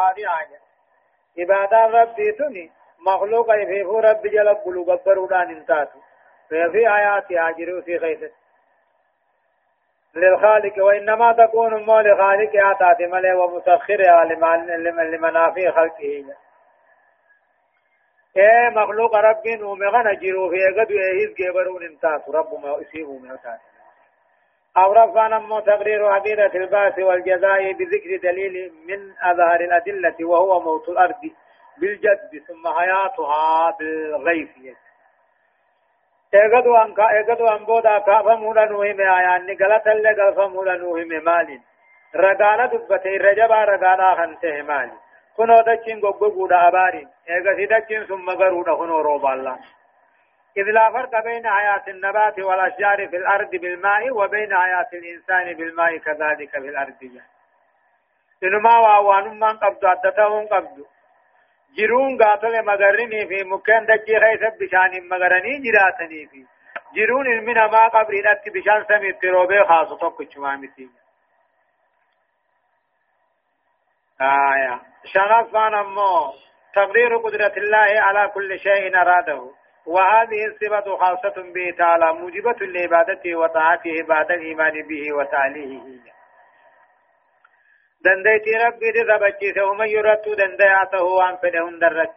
خاضعا عبادة ربي تني مخلوق في ربي جل بلو قبرودان انتاتو. في آياتها جرو في خيثت للخالق وإنما تكون مو لخالق آتات ملي ومسخرها لمنافع خلقه اے مخلوق رب ومغنى جرو في قد يهيز قبرون انتاس رب ما اسيبه ميوتات أو رفعنا مو تقرير عقيدة الباس والجزاء بذكر دليل من أظهر الأدلة وهو موت الأرض بالجد ثم حياتها بالغيث. اگدو أن کا اگدو أن بودا کا فمولا نوہی میں آیا انی غلط اللہ گل فمولا نوہی میں مالین رگانا دبتے رجبا رگانا خنتے مالین كنو دچين غوغودا أبارين إيغا سيدچين ثم غرودا كنو روبا الله. إذ لا فرق بين حياة النبات والأشجار في الأرض بالماء وبين حياة الإنسان بالماء كذلك في الأرض. إنما وأوان من قبض أدتهم قبض. جرون قاتل مغرني في مكان دجي خيث بشان مغرني جراتني في. جرون إلمنا ما قبر إلت بشان سمي تروبي خاصة توقع شمامتين آية شرفان أمو. تقدير قدرة الله على كل شيء أراده. وهذه الصفة خاصة به تعالى موجبة لعبادته وطاعته بعد الإيمان به وتعليه دنديتي ربي تثبتي ومن يرد دندياته عن فدهن درت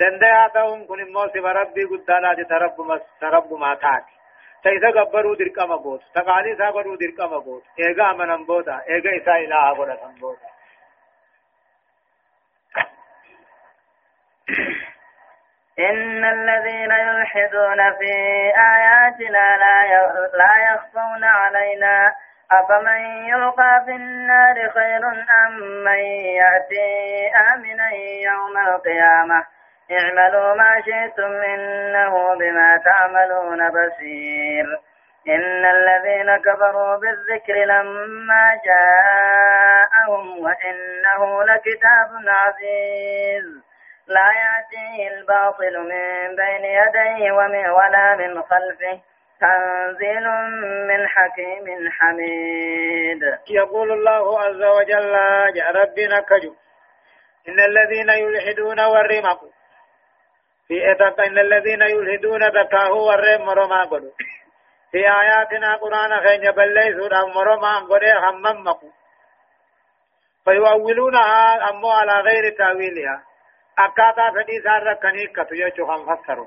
دندياته كن موسم ربي قد لا ترب ترب ما تاتي تيسا قبرو درقا مبوت تقالي سا قبرو درقا مبوت ايغا منن بوتا ايغا إسا إله قد بوتا إن الذين يلحدون في آياتنا لا لا يخفون علينا. أفمن يلقى في النار خير أم من يأتي آمنا يوم القيامة؟ اعملوا ما شئتم إنه بما تعملون بصير. إن الذين كفروا بالذكر لما جاءهم وإنه لكتاب عزيز. لا يأتيه الباطل من بين يديه ومن ولا من خلفه. تنزيل من حكيم حميد. يقول الله عز وجل يا ربنا كجو إن الذين يلحدون والرمق في إتق إن الذين يلحدون تكاه والرم قدو في آياتنا قرآن خين بليسوا مرما قدو هممقوا فيؤولونها أمو على غير تأويلها. أكاتا فدي سار كني كتو يجو هم فسروا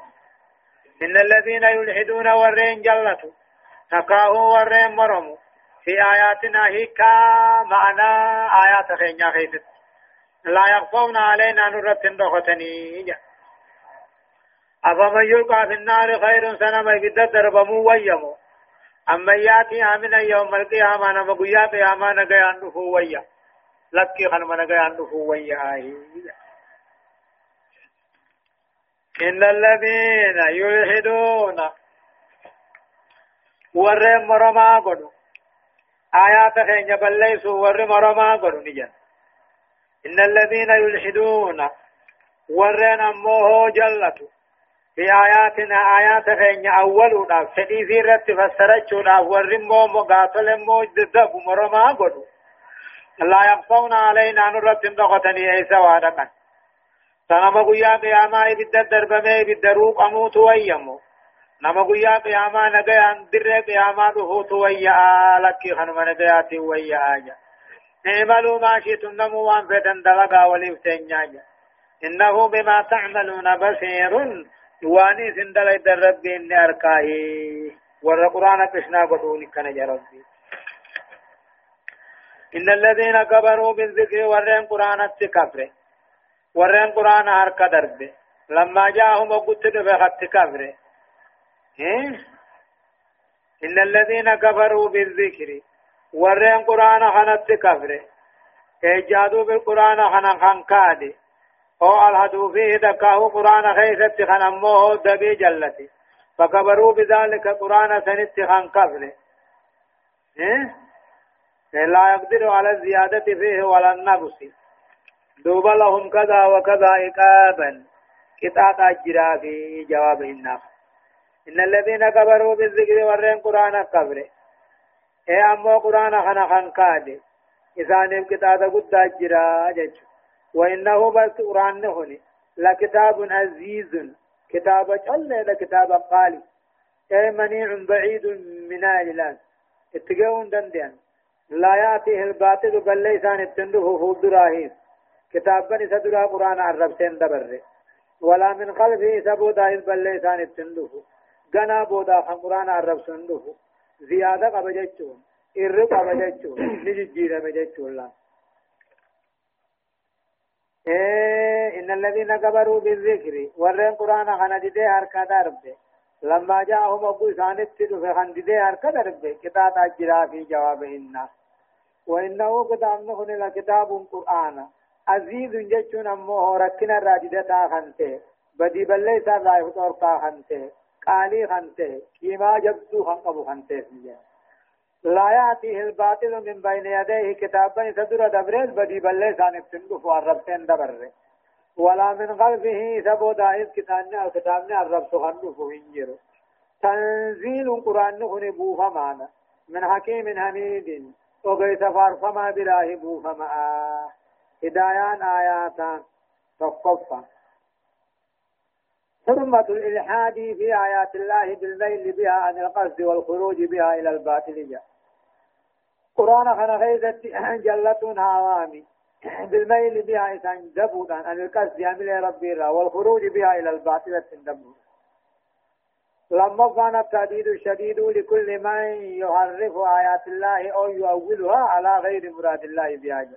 إن الذين يلحدون ورين جلتوا تقاهوا ورين مرموا في آياتنا هيكا معنا آيات خينيا خيست لا يخفون علينا نرت دختني أفمن يلقى في النار خير سنما يبدأ دربمو ويمو. أما ياتي آمنا يوم القيامة نما قيات يا ما نقيا عنده ويا. لكي خلما نقيا عنده ويا. آيه إن الذين يلحدون ور مرما قدو آيات خين بليسوا ور مرما قدو نجن إن الذين يلحدون ور نموه جلتو في آياتنا آيات خين أولنا في رت فسرچونا ور مو مقاتل مو ددب مرما قدو لا يخفون علينا نرد دغتني عيسى وادقا سنما قيا قياما إبدا دربمي إبدا روق أموت ويمو نما قيا قياما نقيا در قياما دهوت ويا لكي خنما نقياتي ويا آجا اعملوا ما شئتم نمو وان فتن دلقا ولفتن إنه بما تعملون بصير واني سندل الرب إني أركاهي ور قرآن قشنا قدوني كان ربي إن الذين كبروا بالذكر ورين قرآن التكفره ورين قرآن هركا دربه لما جاءهم وقلت بخط كفره إن الذين كفروا بالذكر ورين قرآن خنت كفره اجادوا بالقرآن خنا خنكادي أو الهدو فيه دكاه قرآن خيثت خنموه دبي جلتي فكبروا بذلك قرآن سنت خن كفره لا يقدر على الزيادة فيه ولا النقص دوبا لهم كذا وكذا عقابا قطعة أجرا في جواب الناس إن الذين كفروا بالذكر ورين قرآن كفر إيه أمو قرآن خنا خن كاد إسانيم قطعة قد أجرا جج وإنه بس قرآن هني لكتاب عزيز كتاب جل لكتاب قالي أي منيع بعيد من الإله اتقون دندن لا يأتيه الباطل بل ليس عن التنده فود راهيس كتاب بني سدرا قرآن عرب سين دبر. ولا من قلبه سبودا بل ليس عن التنده غنا بودا قرآن عرب سنده زيادة قبجتشون إر قبجتشون نججير بجتشون الله إيه إن الذين كبروا بالذكر ورين قرآن خندي هركا دربه لما جاءهم أبو سانت في خندي هركا دربه كتاب أجرا في جوابهن وإنه كتاب نخن لكتاب قرآن. عزیز جچون امو رکھنا راجدتا خانتے بدی بلے سا رائے طور کا خانتے قالی خانتے کیما جبسو خانقبو خانتے سنجے لا یاتیه الباطل من بین یدیه کتابا صدر دبریز بدی بلے سا نفتن کو فوار ربتے اندبر رہے ولا من قلبه سبو دائز کتابنے اور کتابنے الرب سخنو فوینجر تنزیل قرآن نخنی بوفا مانا من حکیم حمید اوگئی سفار فما براہی بوفا مانا هدايان آياتان تقفا حرمة الإلحاد في آيات الله بالميل بها عن القصد والخروج بها إلى الباطل جاء. قرآن خنا غيزت جلة هوامي بالميل بها إسان دبودا عن القصد يعمل ربي را والخروج بها إلى الباطلة دبودا لما كان التهديد الشديد لكل من يحرف آيات الله أو يؤولها على غير مراد الله بها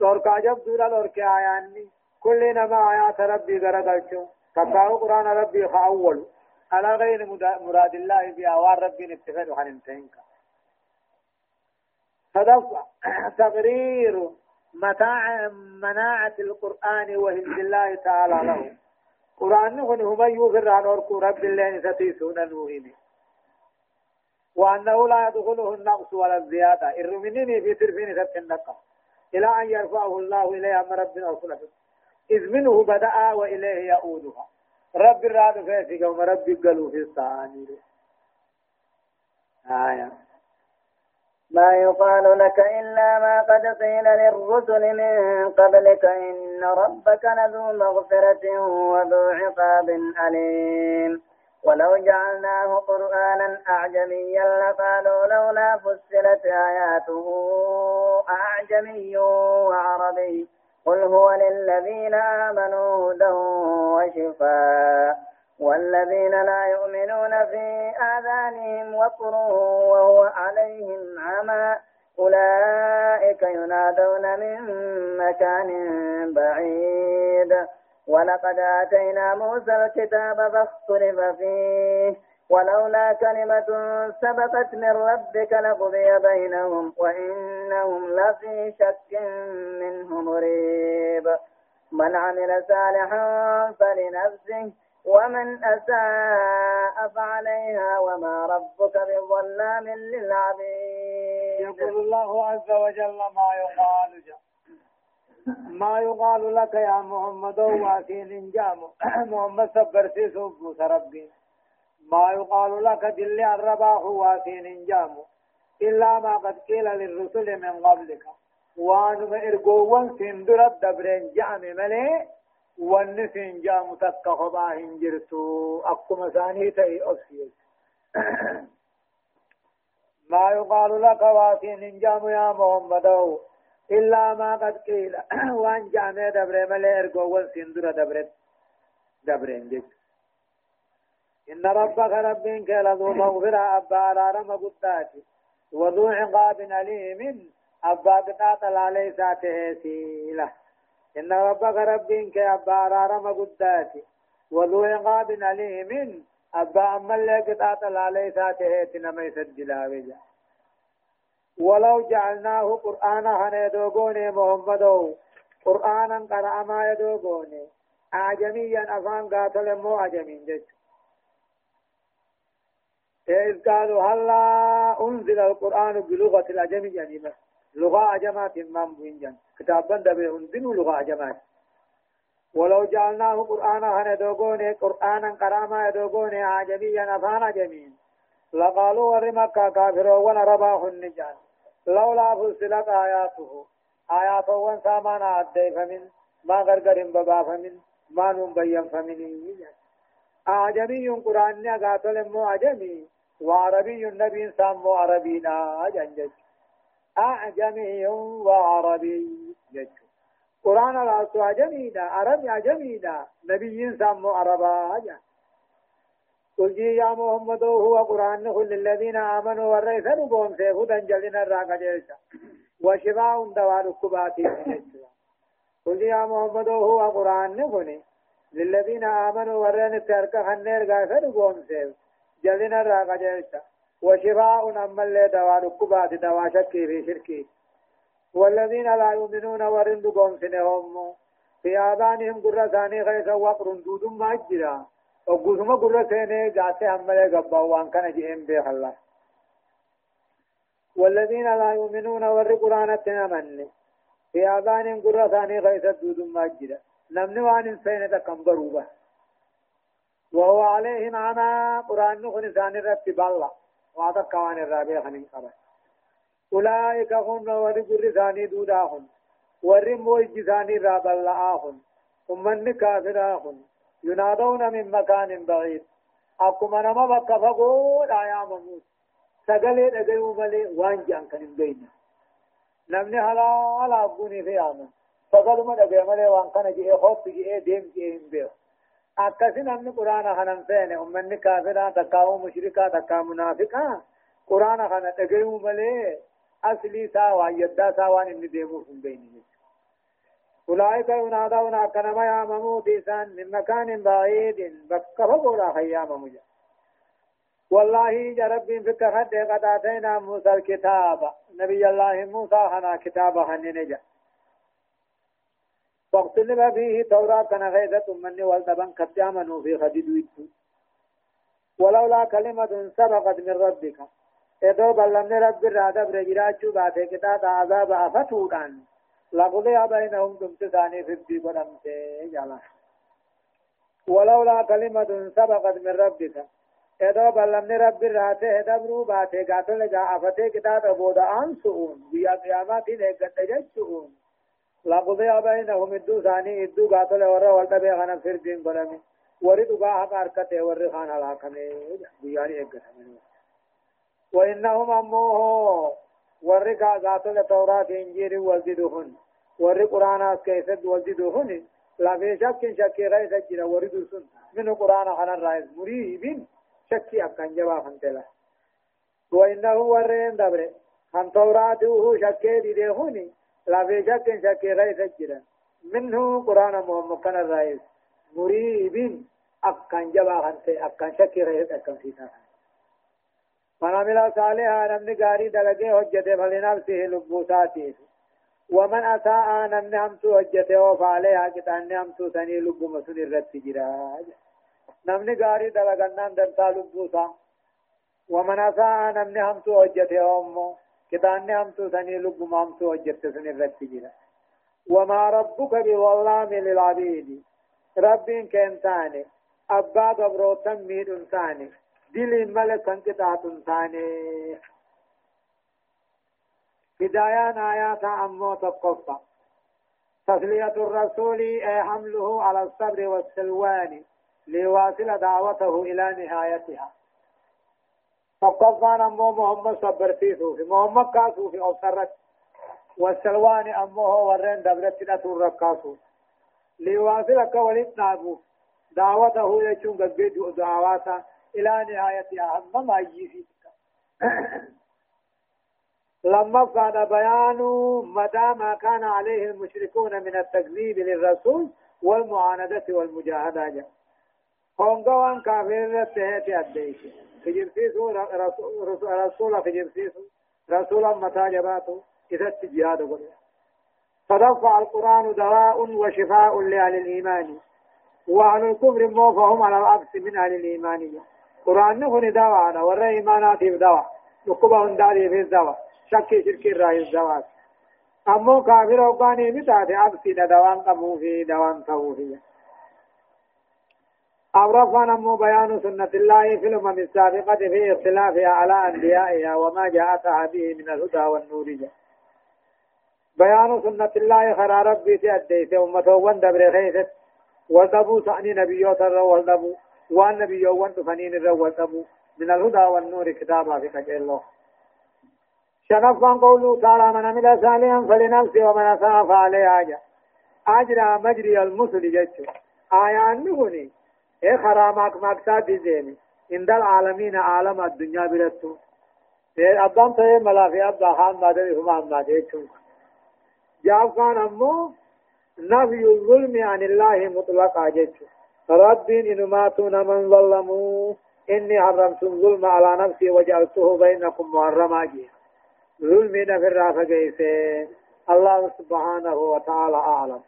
لوركا جب دورا لوركا آياني كل نما آيات ربي غرقلتو تقاو قرآن ربي خأول على غير مراد الله بها والربي نتفاد حنمتينك صدق تقرير متاع مناعة القرآن وهند الله تعالى له قرآن هن هم يغفر عن أركو رب الله ستيسون الوهين وأنه لا يدخله النقص ولا الزيادة الرمينين في ترفين ست النقص إلى أن يرفعه الله إليه أما ربنا وصلة إذ منه بدأ وإليه يؤودها رب الراد فيسك وما رب قالوا في الثاني. آية. ما يقال لك إلا ما قد قيل للرسل من قبلك إن ربك لذو مغفرة وذو عقاب أليم. ولو جعلناه قرآنا أعجميا لقالوا لولا فسرت آياته أعجمي وعربي. قل هو للذين آمنوا هدى وشفاء والذين لا يؤمنون في آذانهم وقر وهو عليهم عمى. أولئك ينادون من مكان بعيد. ولقد آتينا موسى الكتاب فاختلف فيه ولولا كلمة سبقت من ربك لقضي بينهم وإنهم لفي شك منه مريب. من عمل صالحا فلنفسه ومن أساء فعليها وما ربك بظلام للعبيد. يقول الله عز وجل ما يقال جاء ما يقال لك يا محمد واسين جام محمد صبر سيسوب ربي ما يقال لك دل الرباح واسين جام إلا ما قد قيل للرسل من قبلك. وان إرقوان سندرت دبرين جام ملئ والنسين جا متكخبا هنجرتو أقوم ثاني تأي أفسيت ما يقال لك واسين هنجام يا محمد. إلا ما قد قيل. وأن جامع دبر ملي إرقو والسندر دبر دبرين جيت إن ربك ربك لذو مغفرة. أبا رارم قداتي وذو عقاب أليم. أبا قطاط عليه ساته سيله إن ربك ربك أبا رارم قداتي وذو عقاب أليم. أبا أما اللي قطعت عليه ساته تنما يسجل ولو جعلناه قرآنا هنيدوغوني محمدو. قرآنا قرأ ما يدوغوني أعجميا أفان قاتل مو أعجمين جج. إذ قالوا هلا أنزل القرآن بلغة الأجمي يعني لغة أجمات من بوينجان. كتابا دبه هندن لغة أجمات. ولو جعلناه قرآنا هندوغوني قرآنا قراما يدوغوني عجميا أفان عجمين لقالوا ورمكا كافروا ونرباه النجان لولا فصلت آياته. آيات وان سامان عدي فمن ما غرغر ببا فمن ما نم بيان فمن. أعجمي قرآن قاتل مو أعجمي وعربي النبي سامو عربينا جنجج. أعجمي وعربي جج قرآن الأصل أعجمينا عربي أعجمينا نبي سامو عربا جنجج. قل يا محمد هو قرآن كل الذين آمنوا والرئيس نبون سيفودا جلنا الراقة جيشا وشفاء دواء الكباتي قل يا محمد هو قرآن كل للذين آمنوا والرئيس ترك خنير غاية نبون سيف جلنا الراقة وشفاء اللي دواء الكباتي دواء شكي في شركي. والذين لا يؤمنون ورن نبون سنهم في آذانهم قرة غيث وقر دود ما أجرا وقوسما قرة سيني قاسي همالي قبا وان كان جئين بيخ الله. والذين لا يؤمنون ور قرآن تنامن في آذان قرة ثاني غيث الدود ماجدة. نمن وان سينة كمبروبة وهو عليهم عما قرآن نخن ثان الرب بالله وعطا كوان الرابع خنين قبل أولئك هم ور قرة ثاني دوداهم. ور موج ثاني راب الله آخن ومن كافر آخن ينادون من مكان بعيد أكما نما بك فقول آيا مموت سقلي دقيو ملي وانجان كان بينا نمني هلا هلا أبوني في آمن فقالوا ما دقيو ملي وان كان جئي خوف جئي ديم جئي بيو quraana kanan feene ummanni kaafiraa takkaa mushrikaa takkaa munaafiqaa quraana kana dhagayuu malee aslii isaa waan yaddaa isaa waan inni deemuuf hin beeyne أولئك ينادون كنما يامموا بيسان من مكان بعيد بكفقوا خيام مجا والله جرب فك خد قد آتينا موسى الكتاب. نبي الله موسى هنا كتاب هننجا فاختلف فيه توراة كان غيثة من والتبن قد آمنوا في خديد ولولا كلمة سبقت من ربك. إذا بلمن رب الرادب رجراجو باتي كتاب عذاب أفتودان لقضي بينهم دمت ثاني في الدي قدمت جالا. ولولا كلمة سبقت من ربك إذا بلمني رب راته دبرو باته قاتل أفتي كتاب بودا أن سؤون بيا قيامات نيقت ججؤون لقضي بينهم الدو ثاني الدو قاتل ورى والتا بيغانا في الدين قدمي ورد قاها قاركته ورد خان هلاكمه بياني اقت وإنهم أموه warri gaazatota tawraat injiiri waldiduhun warri quraanaas keessatti waldiduhun lafee shakkin shakkii keessa jira warri dursun minu quraana kanarraa muriibin shakkii akkan jabaa kan tela وإنه ورين دبر هم توراته شكي دي هوني لا في شك شكي غير سجرا منه قرآن محمد كان الرئيس مريب أكن جبا خنسي أكن شكي غير أكن سيتا من عمل صالحا نمني غاري دلقه حجته فلنفسه لبوساته ومن أساء نمني همسو حجته وفعليها كتان همسو سني لب مسن الرد جرا نمني غاري دلقنان دمتا لبوسا ومن أساء نمني همسو حجته أمو كتان همسو سني لب همسو حجته سن الرد جرا وما ربك بظلام للعبيد. رب كنتاني أبا قبروتا ميد انساني دل ملك كنكتات ثاني بدايان آيات أمو تقفى تسلية الرسول حمله على الصبر والسلوان ليواصل دعوته إلى نهايتها تقفى أمو محمد صبر في صوفي محمد كاسو في أبصرت والسلوان أمو هو ورين دبرت نتور ركاسو ليواصل كولد نابو دعوته يجون قد دعواتا۔ إلى نهايتها هم ما يجي لما كان بيان مدى ما كان عليه المشركون من التكذيب للرسول والمعاندة والمجاهدة. جاء هونغوان كافر تهتي أديك. فجرسيسو رسول فجرسيسو رسولا متى جباته إذا التجهاد قل. فدفع القرآن دواء وشفاء لأهل الإيمان. وأهل الكفر موفهم على العكس من أهل الإيمان. قرآن نكون دواء ورى إيمانات دواء نكبه هنداري في الدواء شكي شركي الرئيس دواء أمو كافر وقاني متاتي أبسي دوان قبو في دوان قبو في أورفنا أمو بيان سنة الله في الأمم السابقة في اختلافها على أنبيائها وما جاءتها به من الهدى والنور جاء بيان سنة الله خرى ربي في أديت أمته وان دبر خيست والدبو سأني نبيوت الرو والدبو وان نبيو وان تفنين الرو والدبو من الهدى والنور كتابا في كجل الله شنفا قوله تعالى من عمل صالحا فلنفسه ومن أساء فعليه أجر أجرى مجري المسل جتشو آيان نغني إيه خرامك مقصد زيني عند العالمين عالم الدنيا برتو إيه أبدان تيه ملا في أبدا خان ما دري هما ما جيتشو جاب كان أمو نفي الظلم عن الله مطلقا جيتشو رب إنما تون من ظلموا. إني حرمت الظلم على نفسي وجعلته بينكم محرما. جيه ظلم نفر الله سبحانه وتعالى أعلم.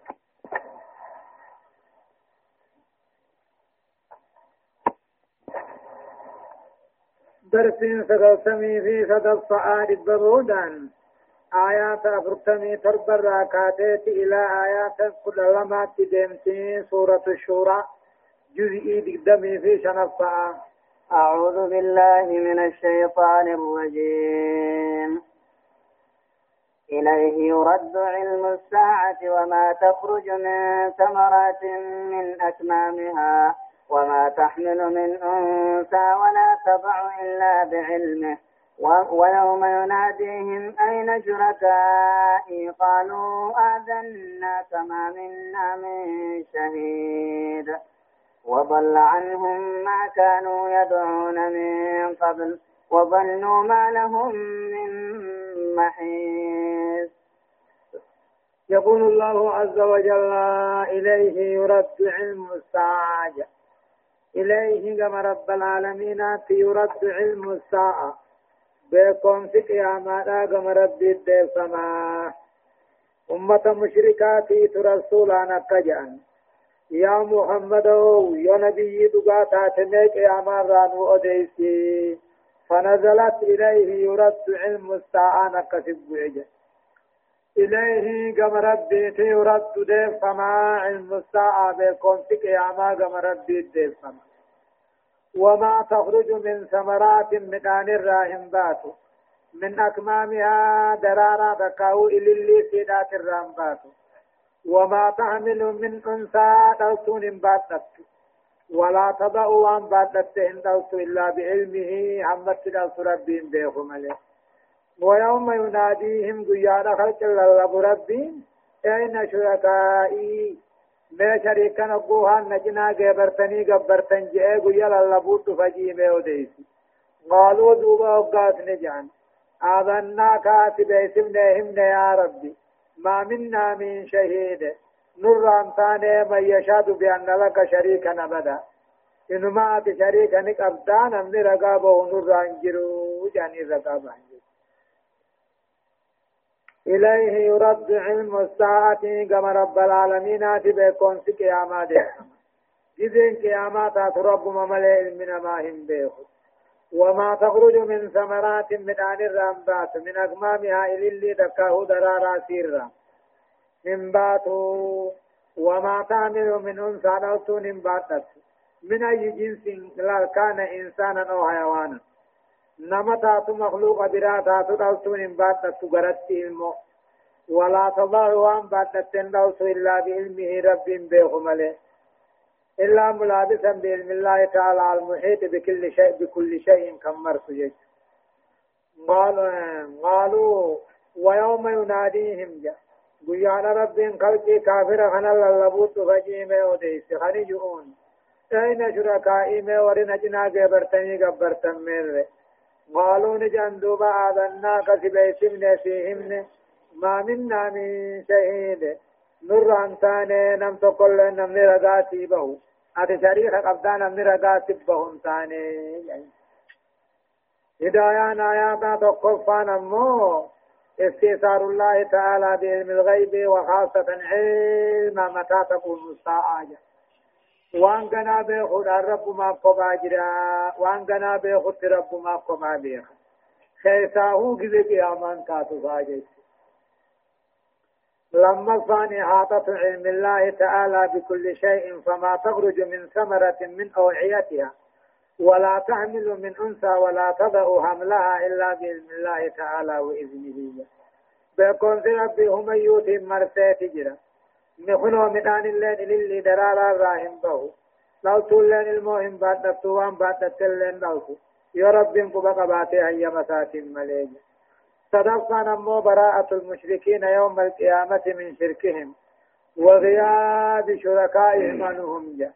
درسين سدوسمي في سدف فآد برودا آيات أفرتمي تربر راكاتيت إلى آيات كل لما تدمتين سورة الشورى. جزئي دقدمي في شنف أعوذ بالله من الشيطان الرجيم. إليه يرد علم الساعة وما تخرج من ثمرات من أكمامها وما تحمل من أنثى ولا تضع إلا بعلمه. ويوم يناديهم أين شركائي؟ قالوا آذنا كما منا من شهيد. وضل عنهم ما كانوا يدعون من قبل وظنوا ما لهم من محيص. يقول الله عز وجل إليه يرد علم الساعة. إليه كما رب العالمين يرد علم الساعة. بكم في قيامة كما رب الدير سما. أمة مشركاتي ترسولانا كجأن. يا محمد يا نبي دقاتا تنك يا مران أديسي. فنزلت إليه يرد علم الساعة نكسب وعجل إليه كما ربي يرد ديف فما علم الساعة بكم في قيامة كما ربي ديف فما وما تخرج من ثمرات مكان الراهم باتو. من أكمامها درارا تكاو إلى اللي سيدات الرام باتو. وما تحمل من أنثى دوتون باتت ولا تضع وان باتت إن دوت إلا بعلمه. حمد دوت ربهم بيخم عليه. ويوم يناديهم قيانا خلق الله ربهم. أين شركائي؟ ما شريكا نقوها نجنا جبرتني جبرتن جاء قيا للبوت فجي ما وديسي قالوا دوبا وقات نجان آذنا كاتب اسمنا يا ربي. ما منا من شهيد. نور ثاني من يشهد بأن لك شريكا أبدا. إنما شريكا نقبدان من رقابه نور أنجرو جاني رقابه إليه يرد علم الساعة كما رب العالمين بكون في قيامات. إذن قيامات رب مملئ من ما هم بيخ وما تخرج من ثمرات من آن الرامبات من أقمامها إلى اللي دكاه درارا سيرا. من باتو وما تعمل من أنثى نوتو من باتت. من أي جنس لا كان إنسانا أو حيوانا. نما مخلوق برا تاتو دوتو من باتت غرت علمه ولا تضع وان باتتن دوتو إلا بعلمه رب بيخ ملئ إلا ملابسا بعلم الله تعالى المحيط بكل شيء بكل شيء كمرت جيش قالوا قالوا ويوم يناديهم جاء گویان ربین خلقی کافر خنا للبوت فجی میں ودیس خنی جون این شرکائی میں ورن أجنا گبرتنی گبرتن میرے قالوا نجان دوبا آذنا كسب اسمنا فيهن ما منا من شهيد. نور أنتاني نم تقول نم رغاتي بهو اتي شريخ قبضان نم رغاتي بهم تاني هدايان آيات تقفان امو استيثار الله تعالى بعلم الغيب وخاصة علم متى تكون الساعة. وان غنا بيخد الرب ما قبا جرا. وان غنا بيخد رب ما قبا بيخ خيساه كذي قيامان كاتو فاجيس لما صاني حاطة علم الله تعالى بكل شيء فما تخرج من ثمرة من أوعيتها ولا تحمل من أنثى ولا تضع حملها إلا بإذن الله تعالى وإذنه. بيكون في ربي هم يوتي مرسيتي جرا مخنو مدان اللين اللي درارا راهم بهو. لو تولين المهم بعد التوان بعد التلين لوكو يا رب إنكو بقى باتي هيا مساتين مليجي صدقنا نمو براءة المشركين يوم القيامة من شركهم وغياب شركائهم عنهم. جاء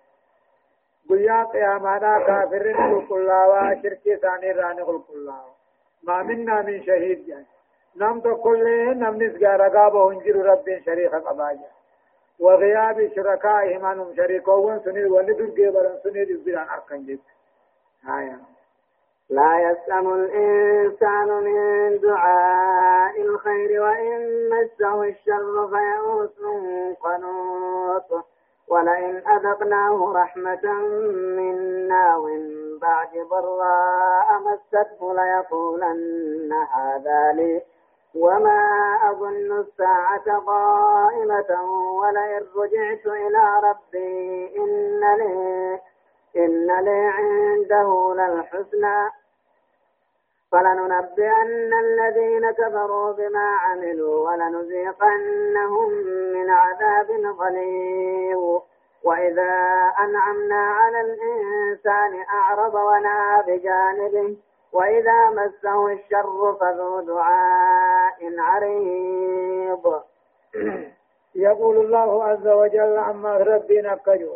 قيا قيامنا كافرين قل كلاوا شركي ثاني راني قل كلاوا ما منا من شهيد جاء نم تو كل نم نسغا رقابه انجر رب شريك قباجا وغياب شركائهم عنهم شريكون سنيد ولدن قبرا سنيد الزران أركن جيت هايا لا يسأم الإنسان من دعاء الخير وإن مسه الشر فيئوس قنوط. ولئن أذقناه رحمة منا ومن بعد ضراء مسته ليقولن هذا لي. وما أظن الساعة قائمة ولئن رجعت إلى ربي إن لي إن لي عنده للحسنى. فلننبئن الذين كفروا بما عملوا ولنذيقنهم من عذاب غليظ. وإذا أنعمنا على الإنسان أعرض ونأى بجانبه وإذا مسه الشر فذو دعاء عريض. يقول الله عز وجل عما ربنا كجو.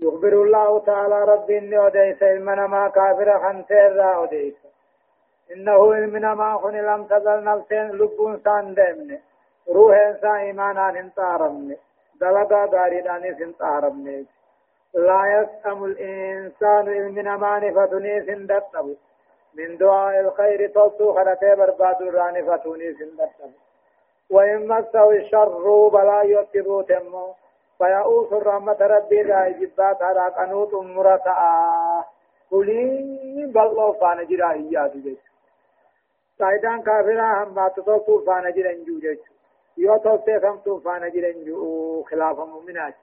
يخبر الله تعالى ربي إني أديس إلمنا ما كافر خنسير أديس إنه إلمنا ما خن لم تزل نفسين لبون سان دمني. روح إنسان إيمانا انتارمني. دلقا داريداني انتارمني. لا يسأم الإنسان إلمنا ما نفتني سندتب من دعاء الخير تصو خلته برباد راني فتوني سندتب وإن مسه الشر بلا يتبو تمو فيئوس الرحمة ربي لا جبات على قنوط مرتعا قولي بل فانا جرا إياد جيش. سايدان كافرا هم ما تطوف فانا جرا إنجو جيش. يو توسي فم تو فانا جرا إنجو خلاف مؤمنات.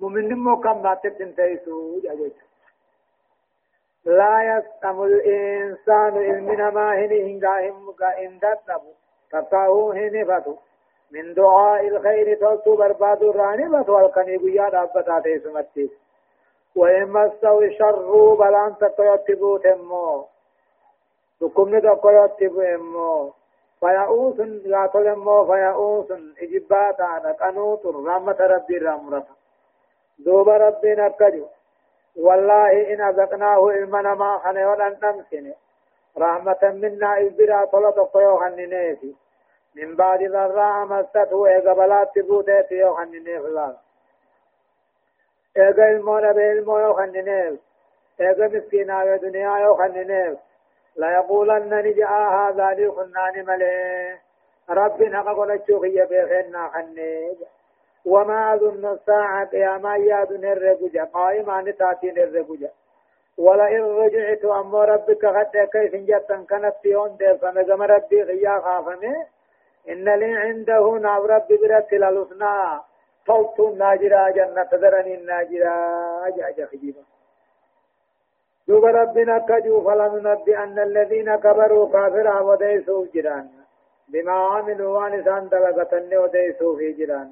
مؤمن مو كم ما تتنتيسو جيش. لا يسأم الإنسان إلمنا ما هني هنغا هم إندت نبو تطاو هني فتو من دعاء الخير توتو برباد الراني بس والقني بيا دابتا تيسمتي وإن مسوا الشر بلان تقيتبو تمو. دكمن تقيتبو إمو. فيعوس لا تلمو فيعوس إجبات على قنوط رحمة ربي رامرة دوب ربي نكجو. والله إن أذقناه إلمنا ما خنه ولن نمسنه رحمة منا إذ طلط قيو خننيسي من بعد ضراء مسته إيغا بلات تبوتي يو خننيف لا. إيغا المونا بالمو يو خننيف إيغا مسكينا يو دنيا يو خننيف لا يقولن نجاء هذا لي خنان ملي رب نقا قلتشو خي بيخنا خنيف وما أظن الساعة قياما ياد نرقجا قائما نتاتي نرقجا ولئن رجعت أمو ربك غد كيف جتا كانت يون دير فمجم ربي غيا خافمه إن لي عنده ناب ربي برت للحسنى صوت ناجرا جنة درني ناجرا. أجا خجيبا. دوب ربنا كجو فلننبئن الذين كبروا كافرا وديسوا جيران. بما عملوا وانسان دلغتن وديسوا في جيران.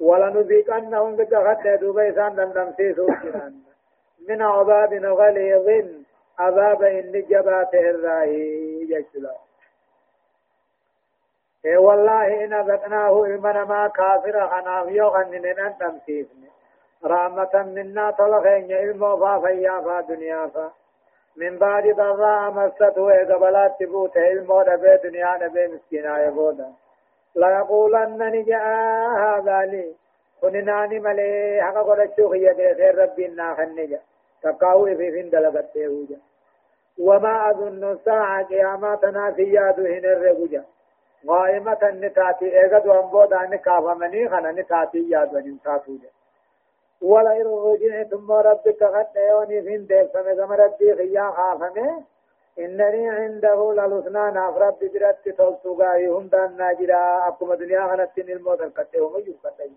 ولنذيقنهم بكخت دوب إسان دندمسيسوا جيران. من عذاب غليظ. عذاب إن جباته الراهي جشلا إيه والله إن أذقناه إلمنا ما كافر خناف يغنن أن تمسيفن رحمة منا طلقين علم فافيا فا دنيا فا. من بعد ضراء مسته قبلات تبوت علم نبي دنيا نبي مسكينا يبودا لا يقولن نجاء هذا لي. كنناني ملي حقا قد الشوخية خير ربي الناخن نجا تقاوي في فين دلقت وما أظن الساعة قياماتنا في يادهن الرقجا قائمة نتاتي ايغد وانبودا نكافمني خنا نتاتي ياد ونمتاتو ولئن رجعتم ربك قد يوني فين ديف فمزم ربي خيا خافمه إنني عنده للحسنى ناف ربي برت تلسوغاي هم دان ناجرا أكما دنيا خنتين الموت القتهم يفتي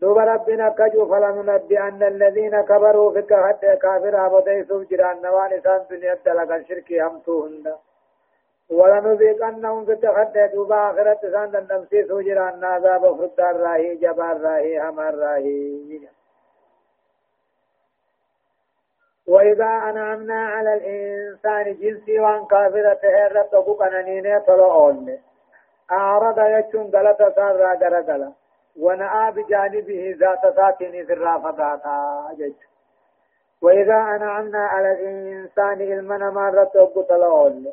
دوب ربنا كجو فلننبئن الذين كبروا حتى كافر أبديسوا جران نوان دنيا دلقا شركي همتوهن ولنذيقنهم في التخدى دوبا آخرة سان دندمسي سوجران عذاب فردار راهي جبار راهي همار راهي. وإذا أنعمنا على الإنسان جنسي وان كافرة هرت وقنانين طلعون أعرض يجون غلطة سارة غرغلة ونأى بجانبه ذات ساكن في الرافضات جج. وإذا أنعمنا على الإنسان إلمنا مرة وقتلون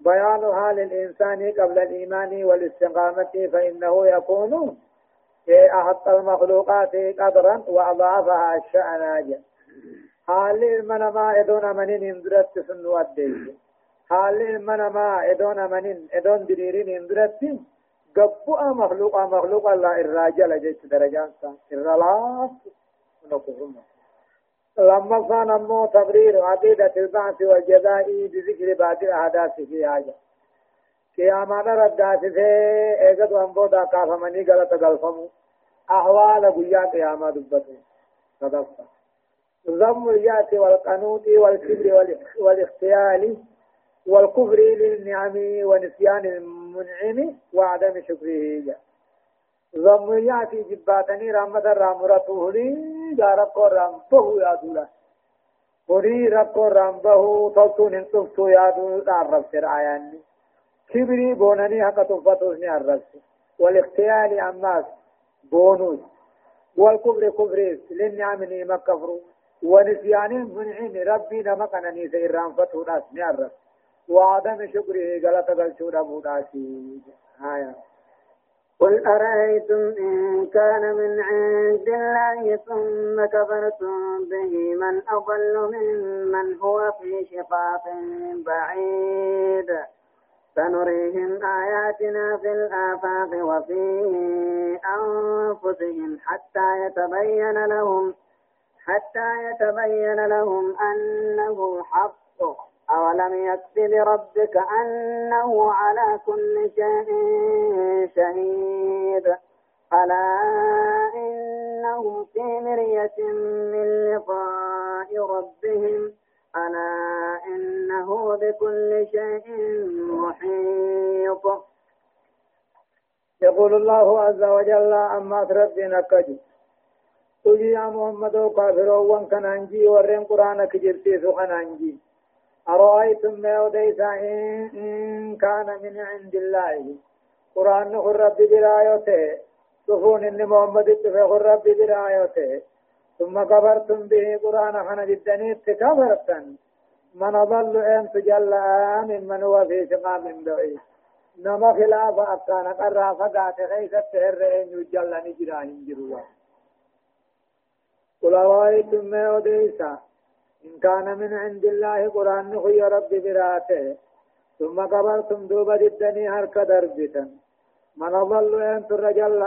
بيانها للإنسان قبل الإيمان والاستقامة فإنه يكون أحط المخلوقات قدرا وأضعفها الشأناج حال المنما إدون منين اندرت سنو أديه حال المنما إدون منين إدون دليرين اندرت. قبوا مخلوقا مخلوقا لا الراجل جيت درجان سان الرلاس نقوم لما كان مو تبرير عقيدة البعث والجزاء بذكر بعض الأحداث في حاجة. قيامة ردات في ايقظ وانبودا كافمني غلط غلفمو. أحوال قيا قيامة دبته صدقت ضم الياس والقنوط والكبر والاختيال والكفر للنعم ونسيان المنعم وعدم شكره. ضم ياتي جباتني رحمة رامرته لي جاركو رامبه يا دولا وري ركو رامبه توتون انتفتو يا دولا عرب سرعياني كبري بونني حق تفتوسني عرب والاختيال عماس بونوس والكفر كفر للنعم نعمة كفر ونسيان منعم ربي نمقنني سيران فتو ناس نعرف وعدم شكره غلط غلطو ربو ناسي آية قل أرأيتم إن كان من عند الله ثم كفرتم به من أضل ممن هو في شقاق بعيد. سنريهم آياتنا في الآفاق وفي أنفسهم حتى يتبين لهم حتى يتبين لهم أنه حق. أولم يكف بربك أنه على كل شيء شهيد ألا إنهم في مرية من لقاء ربهم ألا إنه بكل شيء محيط يقول الله عز وجل أما ربنا كجي تجي يا محمد كافر وان كان ورين قرآن كجرتي سخن أنجي. أرأيتم ما أديس إن كان من عند الله؟ قرآن نقول ربي برايته تفون إن محمد اتفق ربي برايته ثم كفرتم به قرآن خنا جدني كفرتن من ضل أن تجلى ممن هو في شقاق بعيد نما خلاف أبتان قرى فقات غيث التهر أن يجلى نجراهن جروا قل أرأيتم ما أديس إن كان من عند الله قرآن نخي رب براته ثم قبرتم دوبا جدني هرك دربتا من ضل أن ترجل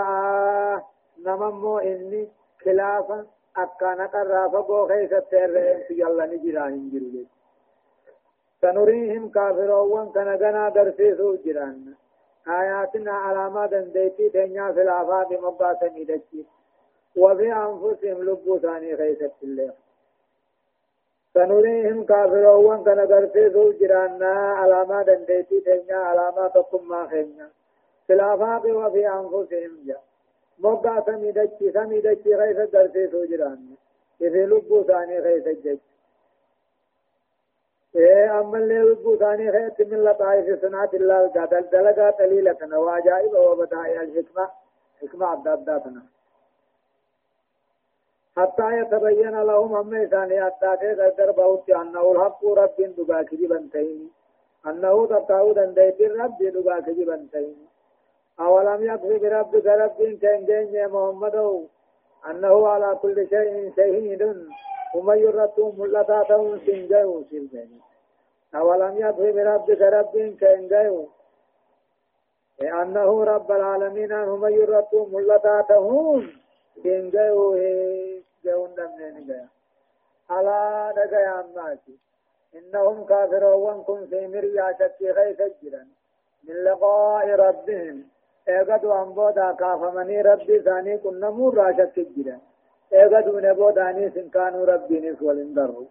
نممو إني خلافا أكان قرافا بو خيسة تيرين تجلى نجران جرولي سنريهم كافرون كان غنا درسيسو جران. آياتنا علامات ديتي دنيا في الآفاق مباسا ندجي وفي أنفسهم لبو ثاني خيسة الله سنريهم كافرون كان غرسيسو جرانا علامات دنديتي تنيا علامات تقم خينا في الآفاق وفي أنفسهم جا. موقع سميدتي سميدتي غيث غرسيسو جرانا إذا لبو ثاني خيث جج. إيه أما اللي لبو ثاني خيث من لطائف صنعة الله دلقا دلقا قليلة وعجائب وبدائع الحكمة. حكمة عبداداتنا حتى يتبين لهم أما إساني أتاكي قدر بوت أنه الحق رب دقا كجبا تيني أنه تقاو دنديت الرب دقا كجبا تيني أولم يكفي بربك رب كان جين محمد أنه على كل شيء شهيد ومن يرتم ملتاته سنجيو سلجني أولم يكفي بربك رب كان جيو لأنه رب العالمين هم يرتو ملتاتهم دين جيوه جيون دمين جيا ألا دقيا الناس إنهم كافرون كن في مريا شكي غيث جرا من لقاء ربهم. ايغدو انبودا كافمني ربي ثاني كن نمور راشك جرا ايغدو نبوداني سن كانوا ربي نس ولندروا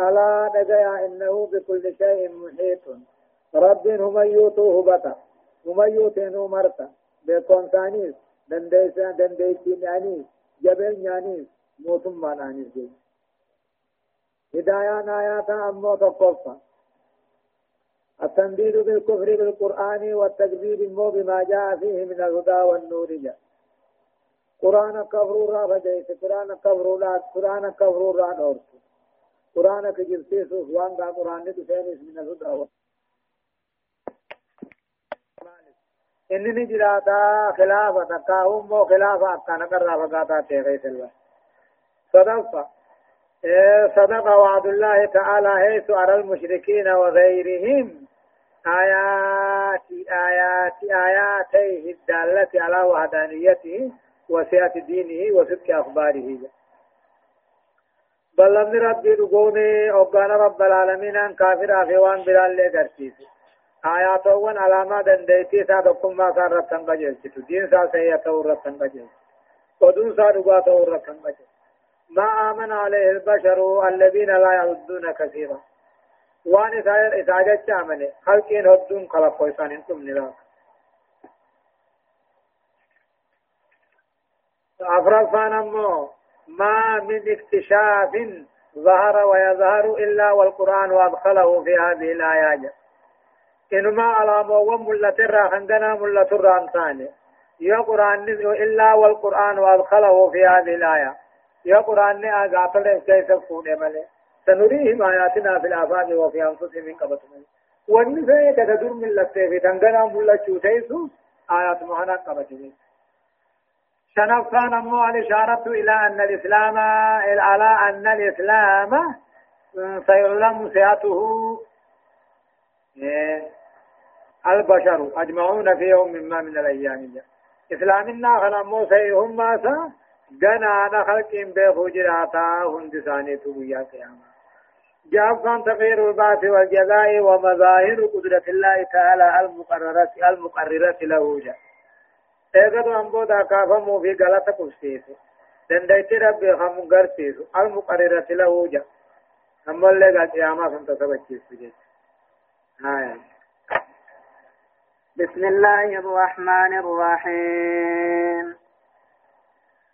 ألا دقيا إنه بكل شيء محيط رب هم يوتوه بطا هم يوتينو مرتا. بكون ثانيس دنديسا دنديسين يعني جبل يعني موتم مانانيس جي هدايا آيات أمو تقفى التنديد بالكفر بالقرآن والتكذيب مو بما جاء فيه من الهدى والنور جاء. قرآن كفر را بجيس. قرآن كفر لا قرآن كفر را نورت قرآن كجلسيس وان دا قرآن تسينيس من الهدى إنني جراتا خلافة تكاهم مو خلافة أكانا قرى فقاتا تيغيس الله صدفة صدق وعد الله تعالى حيث أرى المشركين وغيرهم. آيات آيات آياتيه الدالة على وحدانيته وسعة دينه وصدق أخباره. بل لم ربي رقوني أبان رب العالمين أن كافر أفوان بلال لقرسيس آيات وان علامة دنديتي سادقكم ما كان رتن قجلت دين سا سيئة رتن قجلت ودون سا رقات رتن قجلت ما آمن عليه البشر الذين لا يعدون كثيرا. وان إساجت عمله خلقين هدون خلق ويسان أنتم نلاك. أفراد فانمو ما من اكتشاف ظهر ويظهر إلا والقرآن وأدخله في هذه الآيات إنما على موم ملتر خندنا ملتر أنسان يا قرآن إلا والقرآن وأدخله في هذه الآية. يا قرآن نے آغافل كيف فونه ملے۔ سنريهم آياتنا في الآفاق وفي أنفسهم من قبطهم وان في تدر من لسه في تنگنا ملا چوتيسو آيات مهنا قبطهم شنفان أمو الإشارة إلى أن الإسلام على أن الإسلام سيعلم سياته البشر أجمعون في يوم ما من الأيام إسلامنا خلمو سيهم ماسا۔ جنا أنا خلق بيخو جراتا هندساني تبويا قياما جافان تغيير البعث والجزاء ومظاهر قدرة الله تعالى المقررة المقررة له جاء ايغدو امبو دا كافمو في غلطة قبسيسو دندايتي ربي خمو غرسيسو المقررة له جاء أما اللي قال قياما سنتسبتشيسو جيس آية بسم الله الرحمن الرحيم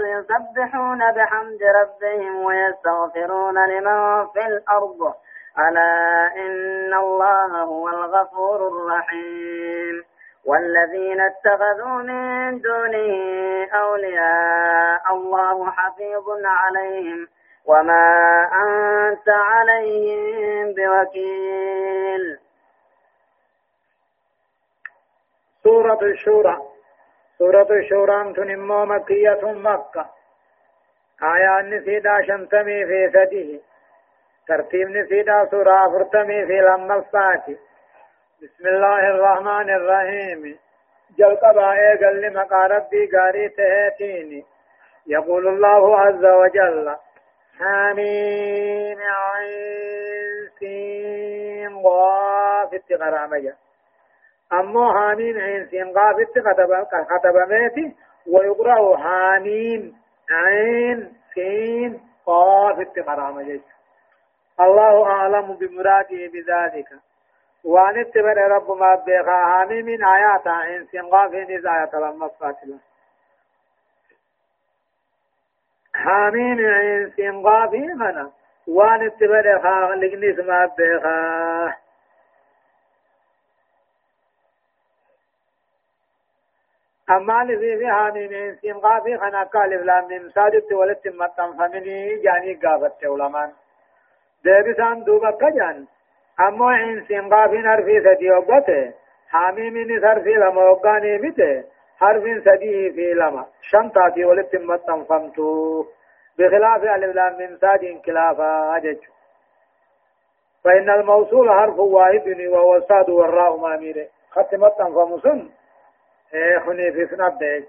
يسبحون بحمد ربهم ويستغفرون لمن في الأرض. ألا إن الله هو الغفور الرحيم. والذين اتخذوا من دونه أولياء الله حفيظ عليهم. وما أنت عليهم بوكيل. سورة الشورى. سورة الشورى تنمو مكية مكة آية نسيدا شمتمي في سده ترتيب نسيدا سورة فرتمي في لما الفاتي بسم الله الرحمن الرحيم جل قبائي قل لمقا ربي قاري تهتيني يقول الله عز وجل حميم عين سين غاف اتغرامجا أمو حامين عين سين قافت كتب كتب ميتي ويقرأ حامين عين سين قافت مرام جيش الله أعلم بمراده بذلك وان اتبر رب ما بيخا حامين من آيات عين سين قافين إذ آيات لما فاتلة حامين عين سين قافين منا وان اتبر خالق نسمة بيخا أما لذي في هامين سين قافي خنا قال إفلام من سادت ولت مطن فمني جاني قافت علمان ديبسان دوبا كجان. أما إن سين قافي نرفي سدي وقته حاميم نسرفي لما وقاني بته حرف سديه في لما. شنطاتي ولت مطن فمتو. بخلاف الإفلام من ساد انكلافا أجج فإن الموصول حرف واحد وهو الصاد والراء ماميره ختمت فمسن. خني في سناب ديج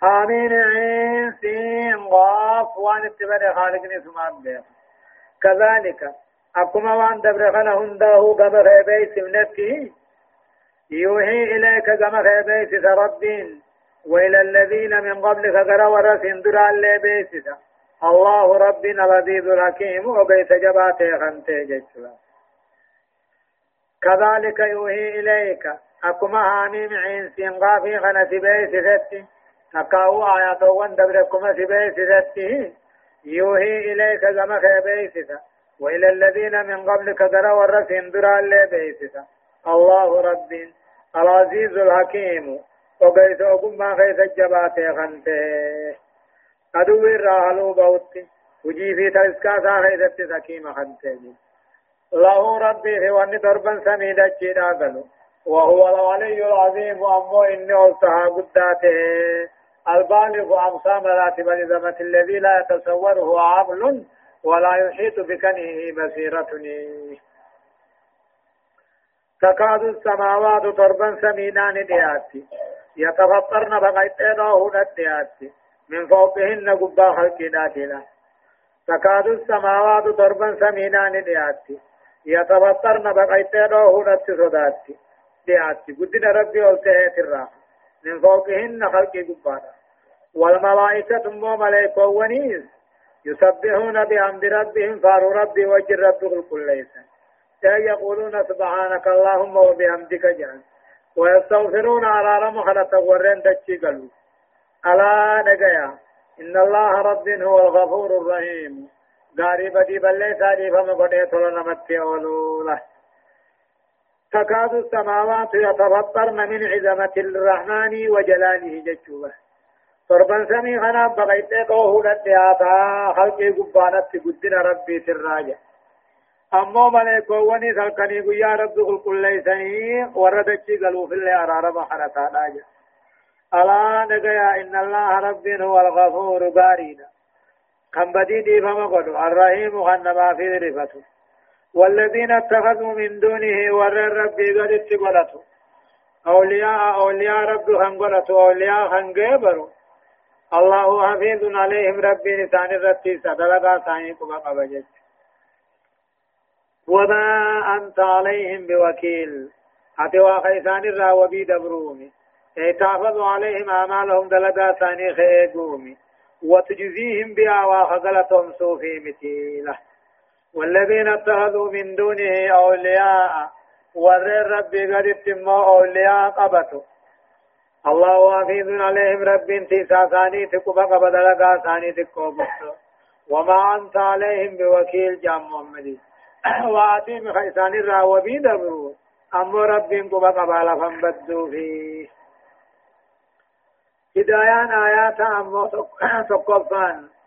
حامين عين سين غاف وان اتبار خالق نسمان بيخ كذلك أكما وان دبر خنا هنده قبر خيبي سمنته يوحي إليك قم خيبي ربين وإلى الذين من قبلك قرى ورسين درا اللي بيسسا الله ربنا لذيذ الحكيم وبيت جباته خنته جيشلا كذلك يوحي إليك أكما هاميم عين سينغا في خنا سبي سفتي أكاو آيات وان دبركما سبي ستي يوحي إليك زما خيبيستا وإلى الذين من قبلك درا ورسين درا اللي بيستا الله رب العزيز الحكيم وقيت أقوم خيس الجبات خنته أدو الرحلو بوتي وجي في تلسكا سا خيست سكيم خنته له ربي في وان دربا سميدة جيدا قلو وهو الولي العظيم أمو إني ألتها قداته. البالغ أقسام راتب نظمة الذي لا يتصوره عقل ولا يحيط بكنه بصيرتني تكاد السماوات ضربا سمينان دياتي يتفطرن بغيتينه ندياتي من فوقهن قبا خلقنا تكاد السماوات ضربا سمينان دياتي يتفطرن بغيتينه ندياتي دياتي قدنا ربي والتهيت الراحة من فوقهن خلق قبانا والملائكة مو ملائكة ونيس يسبحون بحمد ربهم فارو ربي وجه رب كل ليس يقولون سبحانك اللهم وبحمدك جان ويستغفرون على رمخلة ورين دتشي قلو. ألا نجيا إن الله رب هو الغفور الرحيم. غاري بدي بلي ساري فما قديت لنا متي أولوله تكاد السماوات يتفطرن من عظمة الرحمن وجلاله ججوبه torban samii kanaaf baqayxee dhoohuu dhadhiyaataa halqii gubbaanatti guddina rabbii sirraaja ammoo maleekoowwanis halkanii guyyaa rabbi qulqulleeysanii warra dachii galuufillee araarama kadhataadhaa jedha alaa dhagayaa inna allaha rabbiin huwa algafuuru gaariidha kan badii dhiifama godhu arrahiimu kan namaa fi rifatu والذين اتخذوا من دونه ور ربي قد اتقلتوا أولياء أولياء رب خنقلتوا أولياء خنقبروا الله حفيظ عليهم. ربي نسان الرتي صدلقا ثاني قبا قبجت. وما أنت عليهم بوكيل. أتوا خيسان الرا وبي دبرومي. تحفظ عليهم أعمالهم دلقا ثاني خيقومي. وتجزيهم بها وخزلتهم صوفي مثيله والذين اتخذوا من دونه أولياء ور ربي قد اتموا أولياء قبتوا الله حفيظ عليهم رب تيسا ثاني تقبا قبدلقا ثاني تقوبت وما أنت عليهم بوكيل جام محمد. وآتيم خيسان الراوبي دبرو أمو رب قبا قبالا فنبدو فيه. هدايان آيات أمو تقفان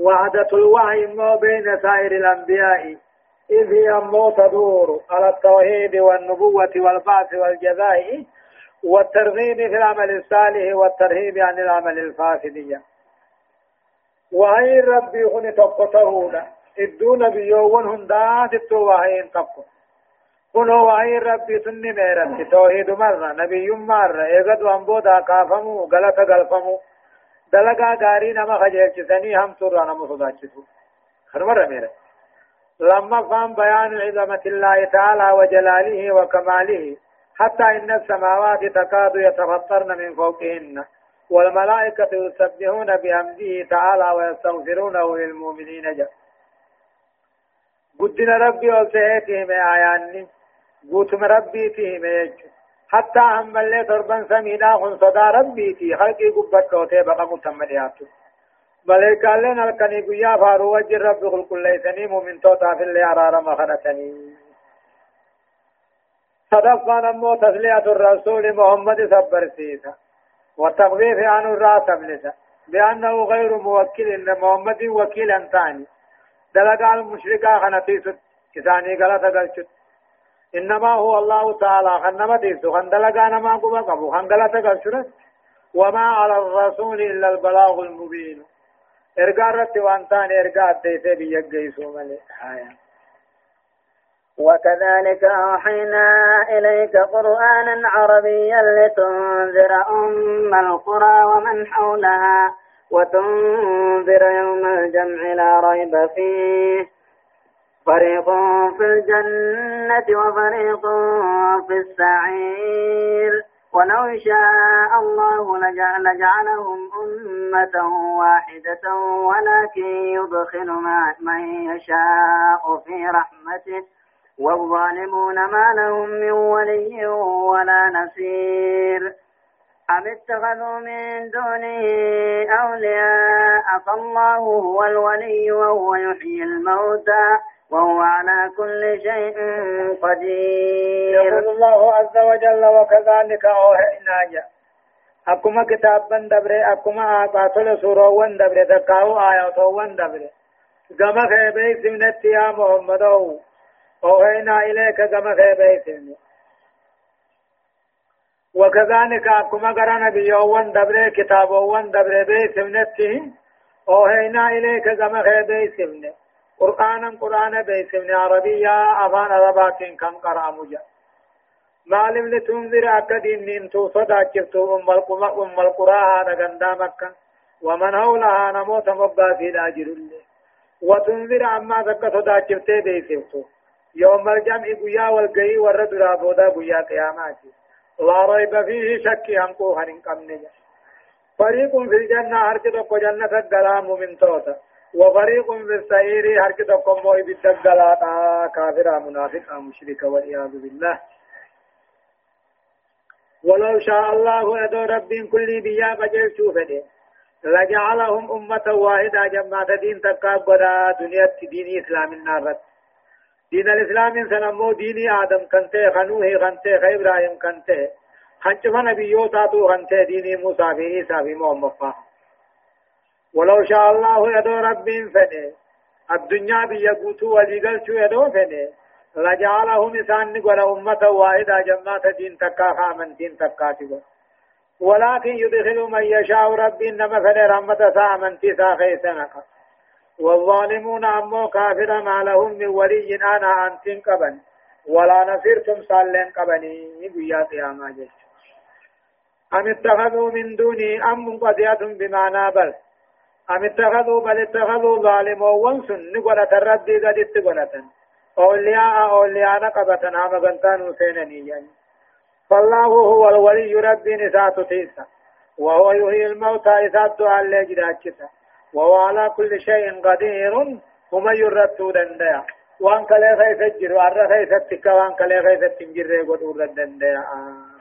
وعدة الوحي مو بين سائر الأنبياء إذ هي مو تدور على التوحيد والنبوة والبعث والجزاء والترغيب في العمل الصالح والترهيب عن العمل الفاسد وهي ربي هن تقطهونا الدون بيوون هندا تتو وهي تقو كنو وهي ربي سني ميرت توحيد مرة نبي مرة ايغد وانبودا كافمو غلط غلفمو دلقا غاري نما خجلچسني هم سر نما صداچتو خرمر ميرا لما فهم بيان عظمة الله تعالى وجلاله وكماله حتى إن السماوات تكاد يتفطرن من فوقهن. والملائكة يسبحون بحمده تعالى ويستغفرونه للمؤمنين جل قدنا ربي قوتم ربي حتى هم اللي تربا سمينا خن صدا ربي في خلقي قبت كوتي بقى متمنياتو ملائكة لنا الكني قيا فارو وجه رب كل ليسني مؤمن توتا في اللي أرار مخنتني صدقا نمو تسلية الرسول محمد صبر سيسا. والتخفيف عنه الراس بلسا بأنه غير موكل إن محمد وكيلا ثاني دلقا المشركة خنتيس إساني غلط قلت إنما هو الله تعالى. خنما تيسو خندلقا نما قبا قبو. خندلت قلت وما على الرسول إلا البلاغ المبين. إرقا رت وانتان إرقا الديسي بيقيسو ملي. آية. وكذلك أوحينا إليك قرآنا عربيا لتنذر أم القرى ومن حولها وتنذر يوم الجمع لا ريب فيه. فريق في الجنة وفريق في السعير. ولو شاء الله لجعل لجعلهم أمة واحدة ولكن يدخل من يشاء في رحمته. والظالمون ما لهم من ولي ولا نصير. أم اتخذوا من دونه أولياء؟ فالله هو الولي وهو يحيي الموتى. وهو على كل شيء قدير. يقول الله عز وجل وكذلك أوحينا أكما كتابا دبر أكما آقاتل سورة وان دبر تقاو آيات وان دبر كما خيبه سمنت يا محمد. أوحينا إليك كما خيبه سمنت وكذلك أكما قرى نبي وان دبر كتاب وان دبر بي سمنته أوحينا إليك كما خيبه سمنت قرآنا قرآن بيسمن عربية أفان عربات كم قرأ مجا معلم لتنذر أكدين من توصدا كفتو أم القرى أم القرى هذا غندا مكة ومن حولها نموت مبا في داجر الله وتنذر عما ذكا صدا كفتي بيسفتو يوم الجمع قيا والقي ورد رابودا قيا قياماتي لا ريب فيه شك همكو هنن قمنجا فريق في الجنة هركتو جنة الدلام من توتا وفريق في السعير هرك تقوم موي بالدقلاتا كافر منافق مشرك والعياذ بالله. ولو شاء الله يدو رب كل بيا بجل شوفه لجعلهم أمة واحدة جماعة دين تقاب قدا دنيا دين إسلام النار دين الإسلام سنمو دين آدم كنته خنوه خنته خي إبراهيم كنته نبيوتا تو خنته دين موسى في عيسى في محمد ولو شاء الله يدو رب فني. الدنيا بيقوتو وليقلتو يدو فني. لجعلهم إسان نقول أمة واحدة جماعة دين تكا خامن دين تكا تقول. ولكن يدخل من يشاء رب إنما فني رحمة سامن تسا خيسنك والظالمون أمو كافر ما لهم من ولي أنا أنتم قبن ولا نصيرتم صالين قبني بيا قياما جيش. أم اتخذوا من دوني أم منقضية بمعنى بل. أم اتخذوا بل اتخذوا ظالموا وانسن نقولة الرد قد اتقولة أولياء أولياء نقبة نعم قنطان سينني يعني فالله هو الولي ربي نسات تيسا وهو يحيي الموتى إسات على جداتشتا وهو على كل شيء قدير هم يرتو دنديا وان كلي خيث الجر وان خيث التكا وان كلي خيث التنجر قدور دنديا آه.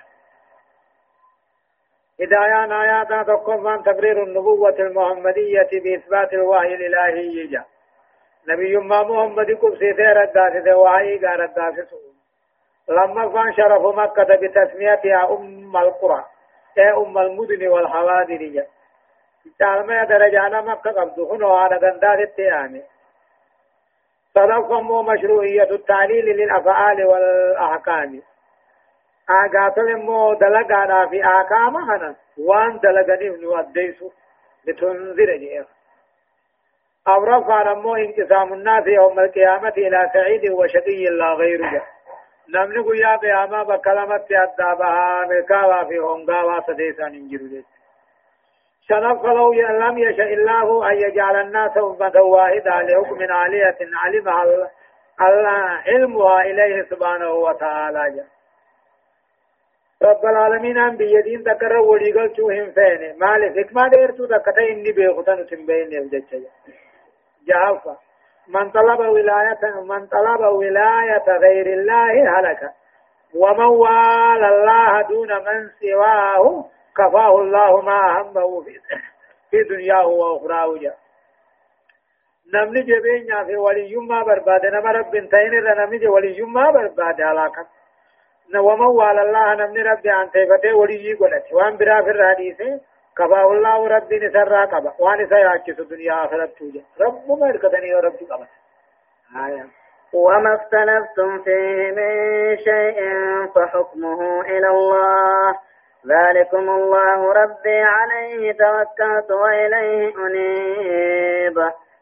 هدايان آيات تقوم تقرير النبوة المحمدية بإثبات الوحي الإلهي جا نبي ما محمد قبسي ردات وحي ردات لما كان شرف مكة بتسميتها أم القرى أي أم المدن والحوادر جا تعلم درجانا مكة قبض هنا على غندات التيامي. صدقهم مشروعية التعليل للأفعال والأحكام. آغاتل مو دلقانا في آكاما هنا وان دلقني من وديسو لتنذر جئر أو رفع نمو انقسام الناس يوم القيامة إلى سعيد وشقي لا غيره نمني قيا قياما بكلمة أدابها ملكاوا في هنغاوا سديسا ننجر شنف لو لم يشاء الله أن يجعل الناس أمة واحدة لحكم عالية علمها الله علمها إليه سبحانه وتعالى جل رب العالمين ان بيدين تكر وليغل چوهم فين مال حكمة ديرتو تكتا إني بيغتن تنبين يلجج جهافا من طلب ولاية من طلب ولاية غير الله هلك. ومن والى الله دون من سواه كفاه الله ما همه في في دنياه واخراه جاء نمني جبين في ولي ما برباد. نما رب تين نمني ولي ما برباد علاقه ومن وال الله نمني ربي عن تيفتي ولي قلت وان برا في الراديسي كفاه الله ربي نسرى قبا وان سيعكس الدنيا آخرت توجه رب ما يركتني يا ربي قبا آية وما اختلفتم فيه من شيء فحكمه إلى الله. ذلكم الله ربي عليه توكلت وإليه أنيب.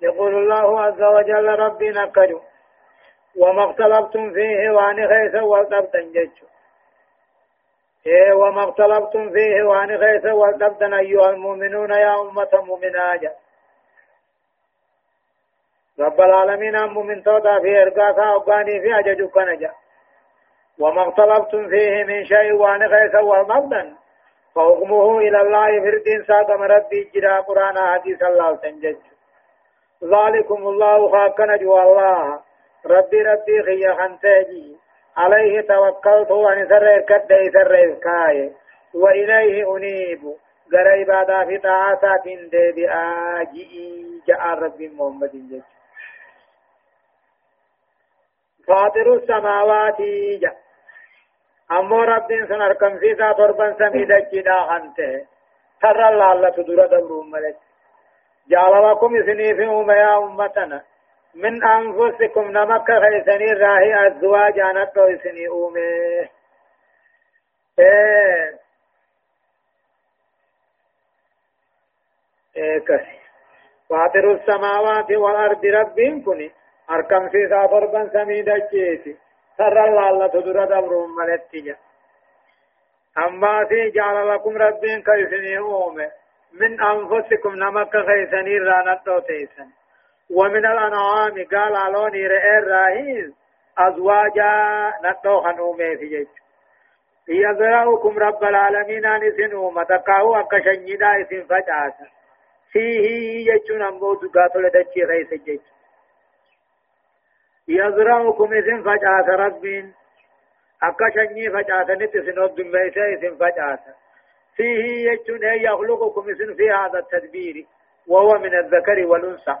يقول الله عز وجل ربي نكجو وما اختلفتم فيه وان خيس والتبتن ججو إيه وما اختلفتم فيه وان خيس والتبتن أيها المؤمنون يا أمة مؤمناجا رب العالمين أم من تودا في إرقاكا وقاني في أجج كنجا. وما اختلفتم فيه من شيء وان خيس والمبدن فحكمه إلى الله فردين ساقم ربي جرا قرآن حديث الله تنجج ذلكم الله خاكنا جو الله. ربي ربي خي خنتاجي. عليه توكلت وأن سر كد سر كاي. وإليه أنيب. غري بعد في طاعات دي جاء ربي محمد جل فاطر السماوات جاء. أمو ربين سن أركم سيسا تربن سميدة جدا خنته ترى الله تدور دبر ملك. جعل لكم سنيفهم يا أمتنا. من أنفسكم نمك خيسني راهي أزواج أنا توسني أومي إيه. إيه كسي. فاطر السماوات والأرض ربين كني أركم في سافر بن سميد الجيسي سر الله الله تدر دبر ملتجا. أما في جعل لكم ربين كيسني أومي من أنفسكم نمك خيسني رانت تيسن ومن الأنعام قال علوني رئي الراهيز أزواجا نتو خنومي في جيش يزرعكم رب العالمين أن سنوم تقاو أكشنجدا اسم فجاسا فيه يجون أمو دقاتل دجي غيث جيش يزرعكم اسم فجاسا ربين أكشنجي فجاسا نتسنو الدميسة اسم فجاسا فيه يجون يخلقكم اسم في هذا التدبير وهو من الذكر والأنثى.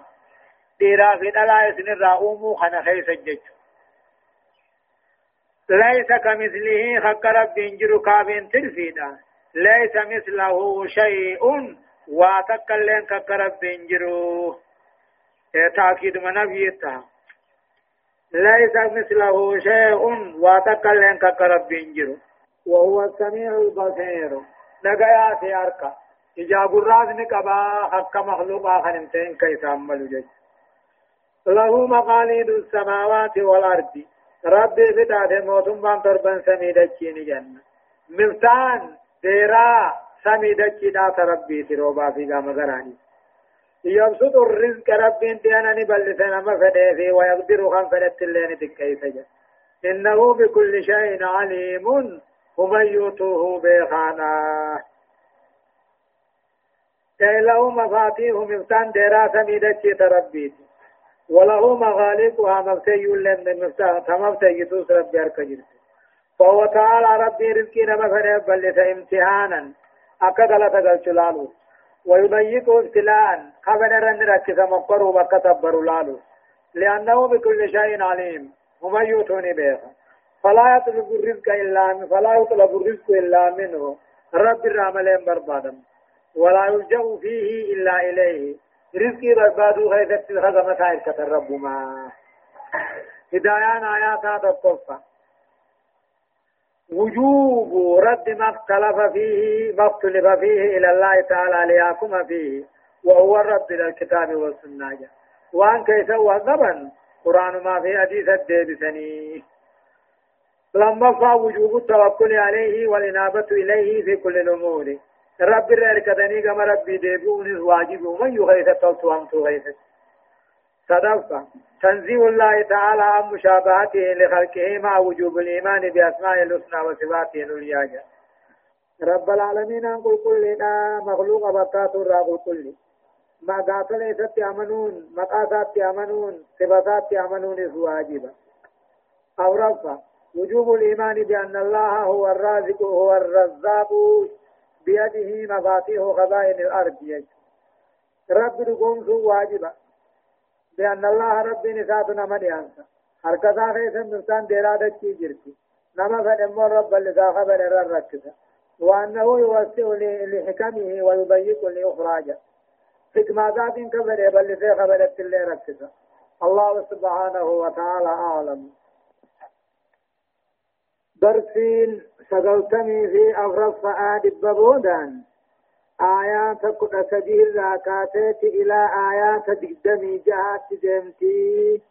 ديرا في دلا اسن الرأوم خنا خيس الجج. ليس كمثله خك رب انجر كابين ترفيدا. ليس مثله شيء واتكلم خك رب انجرو تأكيد من نبيتا ليس مثله شيء واتكلم خك رب انجرو وهو السميع البصير. نغيا في اركا إجاب الراز نقبا حق مخلوقا خنمتين كيف عملوا جج له مقاليد السماوات والأرض ربي فتاة موتم بان تربن سميدتشين جنة مفتان ديرا سميدتشين ربي تروبا في قام غراني يبسط الرزق ربي انتيانا نبلسنا ما فديه ويقدر خم فدت اللين تكيف جا إنه بكل شيء عليم ومن يوتوه بخانا له مفاتيح مفتان ديرا سميدتشي تربيتي وله مغالبها مفتي لن مفتاح تمفتي يتوس ربي أركجر فهو تعالى ربي رزقي نما فنه بل امتحانا أكدل تقل شلالو ويضيق ابتلاء. خبر رن ركز مقر وكتبر لالو. لأنه بكل شيء عليم. ومن يوتوني بيخا. فلا يطلب الرزق إلا من فلا يطلب الرزق إلا منه. رب الرحمن بربادا ولا يلجأ فيه إلا إليه. رزقي بربادو غيثت الخزمة هاي رب ما هدايان آيات الطفة وجوب رد ما اختلف فيه ما اختلف فيه إلى الله تعالى ليحكم فيه. وهو الرد للكتاب والسنة. وأن كيف هو قرآن ما في حديث الديبسني لما وجوب التوكل عليه والإنابة إليه في كل الأمور. رب الرئيس كدني كما ربي ديبون واجب ومن يغيث تلتو هم تغيث. صدفة تنزيه الله تعالى عن مشابهته لخلقه مع وجوب الإيمان بأسماء الحسنى وصفاته العليا. رب العالمين أن قل كل مخلوق بطات الرا كل ما قاتل ست يأمنون مقاسات يأمنون صفات يأمنون واجبا أو رفع وجوب الإيمان بأن الله هو الرازق هو الرزاق بيده مفاتيح خزائن الأرض. رب دقوم واجبا بأن الله رب نساتنا من ينسى حركتا خيسا نفتان ديرادة كي جرتي نما فنمو رب اللي خبر الركزة وأنه يوسع لحكمه ويضيق لإخراجه. حكمة ذات كبر بل في خبر اللي ركزة الله سبحانه وتعالى أعلم. درسين سقلتني في أغرف آدب ببودان آيات كنا سبيل راكاتات إلى آيات دقدمي جهات دمتي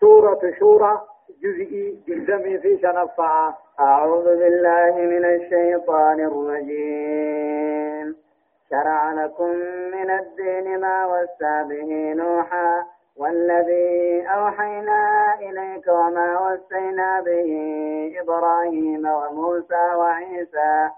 سورة شورى جزئي دقدمي في شنفعة أعوذ بالله من الشيطان الرجيم شرع لكم من الدين ما وسى به نوحا والذي أوحينا إليك وما وسينا به إبراهيم وموسى وعيسى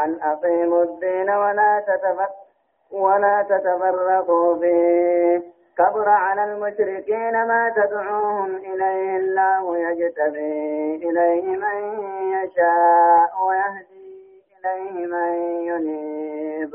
أن أقيموا الدين ولا تتفرقوا ولا تتفرقوا فيه. كبر على المشركين ما تدعوهم إليه الله يجتبي إليه من يشاء ويهدي إليه من ينيب.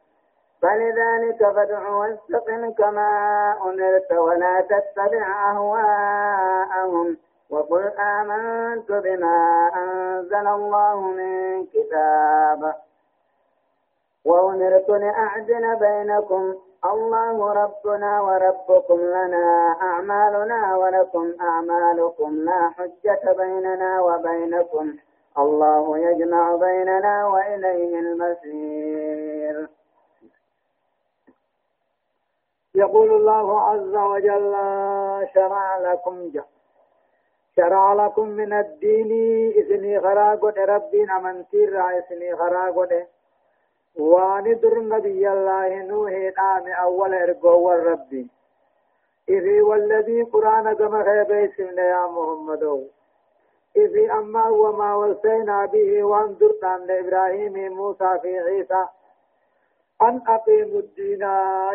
فلذلك فادع واستقم كما أمرت ولا تتبع أهواءهم. وقل آمنت بما أنزل الله من كتاب. وأمرت لأعدل بينكم. الله ربنا وربكم لنا أعمالنا ولكم أعمالكم. لا حجة بيننا وبينكم. الله يجمع بيننا وإليه المسير يقول الله عز وجل شرع لكم جا شرع لكم من الدين إذني غراغد ربي أمنتير إذني غراغد وندر نبي الله نوح آم أول إرقو الربي إذي والذي قرآن كما خيبه سمنا يا محمد. إذي أما وما وصينا به وانظر إبراهيم موسى في عيسى. أن أقيموا الدين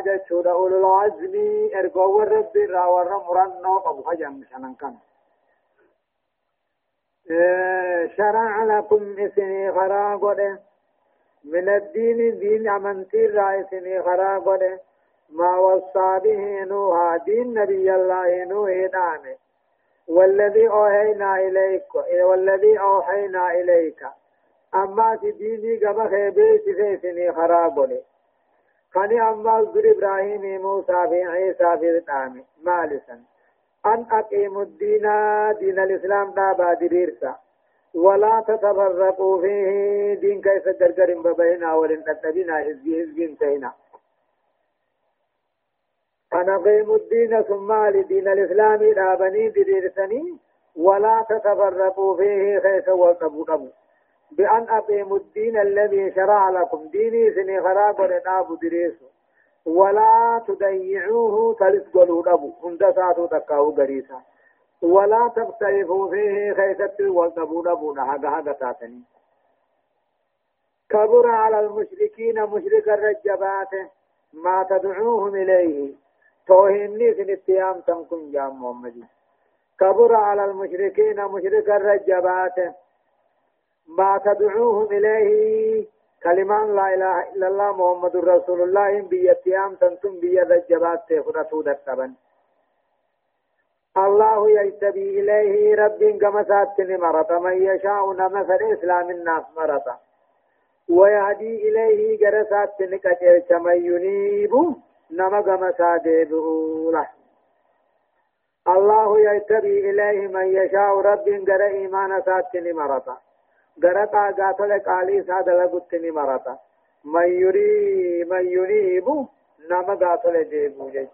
جتشود أولو العزم إرقوا الرب را ور مرنو أبو حجم شنن كان. شرع لكم إسني خرا قد من الدين دين أمنتي را إسني خرا قد ما وصى به نوح دين نبي الله نوح دامه. والذي أوحينا إليك والذي أوحينا إليك. أما في ديني كما خيبه سفيسني خرا قد خني أما أذكر إبراهيم موسى في عيسى في الطعام مالسا. أن أقيموا الدين دين الإسلام دابا دريرسا ولا تتفرقوا فيه دين كيف جرجر ببينا ولن تتبنا حزبي حزبين تينا. أن أقيموا الدين ثم لدين الإسلام دابني دريرسني ولا تتفرقوا فيه خيس وقبوا بأن أقيموا الدين الذي شرع لكم. ديني سني خراب وناب دريسو. ولا تضيعوه تلس قلو نبو هندساتو تكاو غريسا ولا تختلفوا فيه خيست والنبو نبو. نحق حق تاتني. كبر على المشركين مشرك الرجبات. ما تدعوهم إليه. توهني سن اتيام تنكم جام محمد كبر على المشركين مشرك الرجبات. ما تدعوهم إليه. كلمان لا إله إلا الله محمد رسول الله بيتيام تنتم بيد الجبات تخرطوا دكتبا الله يجتبي إليه رب كما ساتني مرة من يشاء نمثل إسلام الناس مرة ويهدي إليه جرسات نكتر كما ينيب نما كما سادبه له الله يتبي إليه من يشاء رب غير إيمان ساتني مرتا. غير قاتل قالي ساد لغتني مرتا من يري من يريب نما قاتل جيبو جيش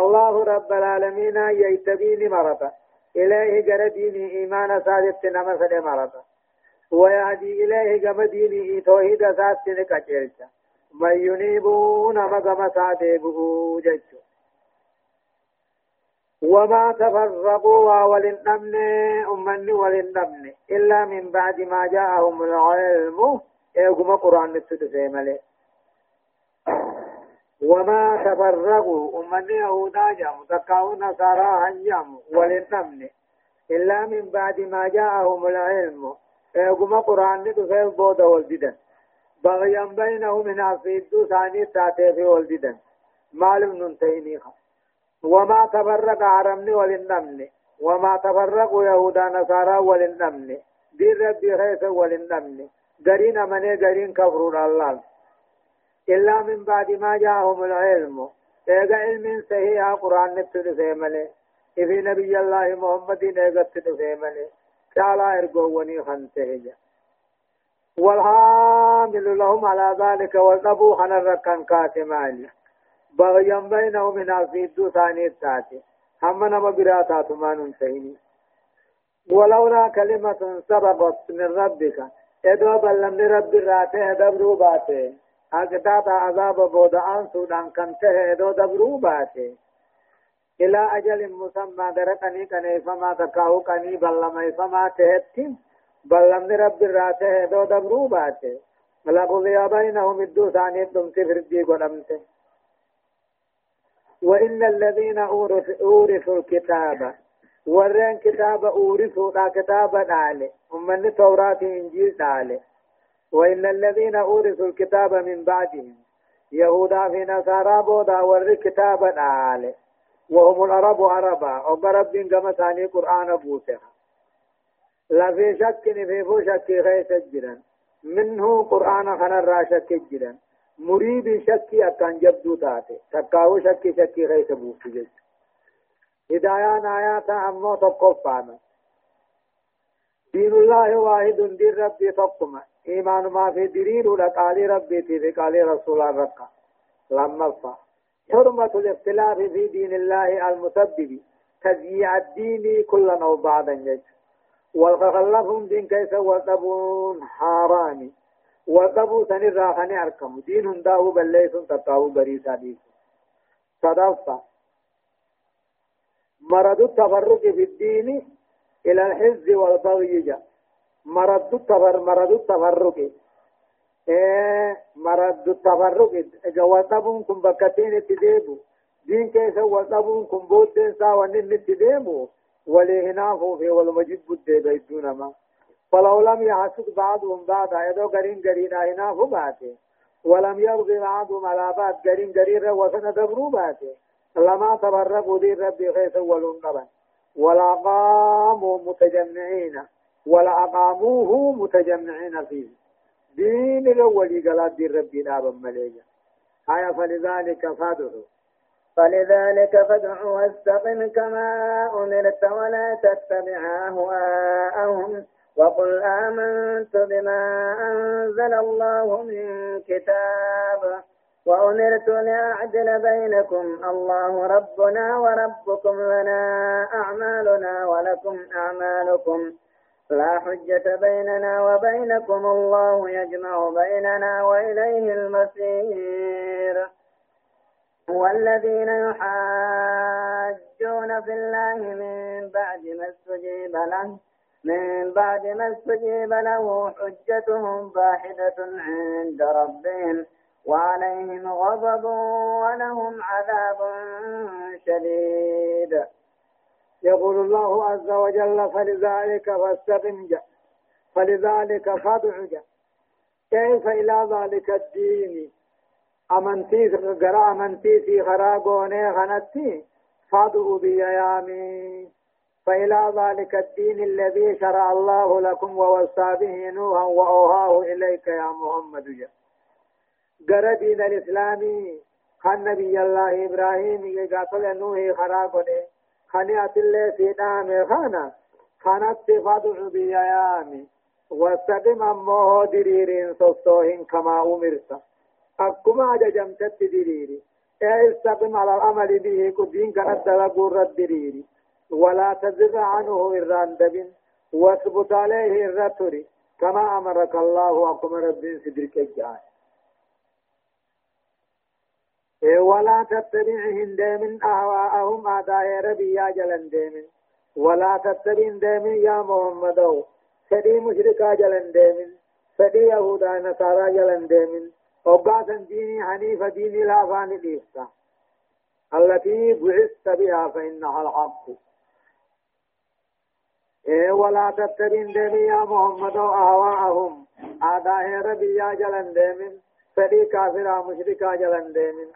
الله رب العالمين يتبيني مرتا إليه غير ديني إيمان سادت نما سد مرتا ويهدي إليه غم توحيد ساتني كچيرچا من ينيبون نما غم سادبو جيش وما تفرقوا وللنمن أمن وللنمن إلا من بعد ما جاءهم العلم. إيقما قرآن نتدفع ملي وما تفرقوا أمن يهودا جام تقاو نصارى هنجام وللنمن إلا من بعد ما جاءهم العلم. إيقما قرآن نتدفع بودا والددا بغيا بينهم من عصيدو ثاني تاتي في والددا مالم ننتهي وما تفرق عرمني وللنمن وما تفرق يهودا نصارى وللنمن دين ربي خيس وللنمن قرين من قرين كفرون الله. إلا من بعد ما جاءهم العلم. إيغا علم صحيح قرآن نبتد سيمله إفي نبي الله محمد إيغا تد سيمله كالا إرقوني خنته. والحامل لهم على ذلك والنبو حنركن كاتماني. بغيا بينهم من الفيدو ثاني التاتي هم نما براتا ثمان انتهيني. ولولا كلمة سبقت من ربك ادو بلن رب راته دبرو باته. اكتاتا عذاب بودعان سودان كنته ادو دبرو باته. إلى أجل مسمى درقني كني فما تكاو كني بلما فما تهتم بلن رب راته ادو دبرو باته. لقضي بينهم الدو ثاني دمت فردي قدمته وإن الذين أورثوا الكتاب ورين كتاب أورثوا لا كتاب دالي ومن التوراة إنجيل دالي وإن الذين أورثوا الكتاب من بعدهم يهودا في نصارى بودا ور كتاب دالي وهم العرب عربا وبرب كما ثاني قرآن بوسها. لا في شك في شك غيث جدا منه قرآن خنا شك جدا. مريد شكي أكان جبدو تاتي. تكاو شكي شكي غيث بوفي جيش هدايان آيات أمو تقفانا دين الله واحد دين ربي تقما إيمان ما في دليل لقال ربي في قال رسول ركا لما فا. حرمة الاختلاف في دين الله المسبب. تزييع الدين كلا أو بعضا جيش والخلفهم دين كيس وتبون حرامي وقبو سن الراخني أركم دين هنداه بليس تقاو بريسا ديس صدفة مرض التفرق في الدين إلى الحز والبغي جاء مرض التفر مرض التفرق إيه مرض التفرق جواتبون كم بكتين تديبو دين كيس وطبون كم بودين ساوانين تديبو ولهنافو في والمجد بده بيدون ما فلو لم يحسد بعضهم بعضا يدو قرين قرين هنا فباته ولم يرضي بعضهم على بعض قرين قرين وسن دبرو باته. لما تبرقوا دين ربي خيس ولون قبا ولا قاموا متجمعين ولا أقاموه متجمعين فيه. دين الأول قال دين ربي نابا مليجا. آية فلذلك فادعوا فلذلك فادع واستقم كما أمرت ولا تتبع أهواءهم. وقل آمنت بما أنزل الله من كتاب وأمرت لأعدل بينكم. الله ربنا وربكم لنا أعمالنا ولكم أعمالكم. لا حجة بيننا وبينكم. الله يجمع بيننا وإليه المصير. والذين يحاجون في الله من بعد ما استجيب له من بعد ما استجيب له حجتهم باحدة عند ربهم وعليهم غضب ولهم عذاب شديد. يقول الله عز وجل فلذلك فاستقم فلذلك فادع كيف إلى ذلك الدين؟ أمنتي غرا أمنتي في غرا غوني غنتي فادعوا بيامين فإلى ذلك الدين الذي شرع الله لكم ووصى به نوحا وأوهاه إليك يا محمد. جا قرى دين الإسلامي خان نبي الله إبراهيم يقاتل نوح خراقه خاني أتلي سيدام خانا خانت فادع بيامي واستقم أمه دريرين صصوهن كما أمرت. أكما جمتت دريري استقم على العمل به كدين كانت دلقور الدريري. ولا تزر عنه الراندب واثبت عليه الرتر كما أمرك الله أقم رب سدرك الجاه ولا تتبعهم دائما أهواءهم أعداء ربي يا جلن دائما. ولا تتبع دائما يا محمد. فدي مشركا جلن دائما. فدي يهودا نصارى جلن دائما. وقاسا ديني حنيف ديني لا فاني التي بعثت بها فإنها الحق. إيه ولا تتبع دائما يا محمد أهواءهم أعداء ربي يا جلن دائما فدي كافرا مشركا جلن دائما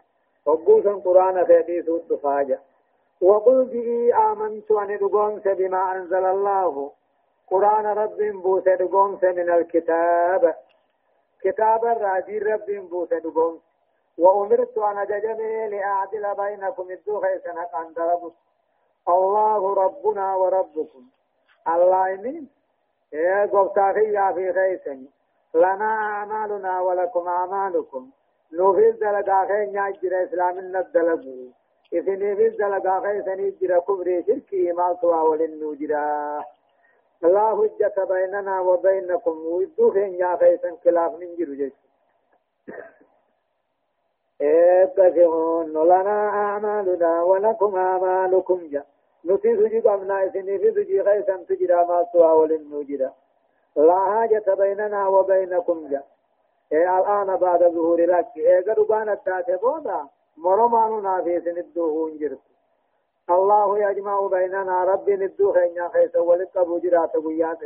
وقوسا قرآن فيدي سود فاجا وقل به آمنت أن دقوم بما أنزل الله. قرآن رب بوس دقوم من الكتاب. كتاب الراجي رب بوس دقوم وأمرت أن أججمي لأعدل بينكم الدو خيسنا عن دربس الله ربنا وربكم. الله إني إيه قبطاخي يا في خيسني لنا أعمالنا ولكم أعمالكم. نوفيل دلقا خين ناجر إسلام الدلقو إذن في دلقا خين سنجر كبري شركي ما سوا ولنو جرا لا حجة بيننا وبينكم. ويدو خين يا خيسن خلاف ننجر جيش. اتفقون لنا أعمالنا ولكم أعمالكم جا. نتي سجي قمنا إذن في سجي خيسن تجرا ما سوا ولنو جرا لا حاجة بيننا وبينكم جا. إيه الآن بعد ظهور لك إيه قد بان الدات بودا. مرمان نافيس ندوه انجرت الله يجمع بيننا ربي ندوه إن خيس ولك أبو جرات قيات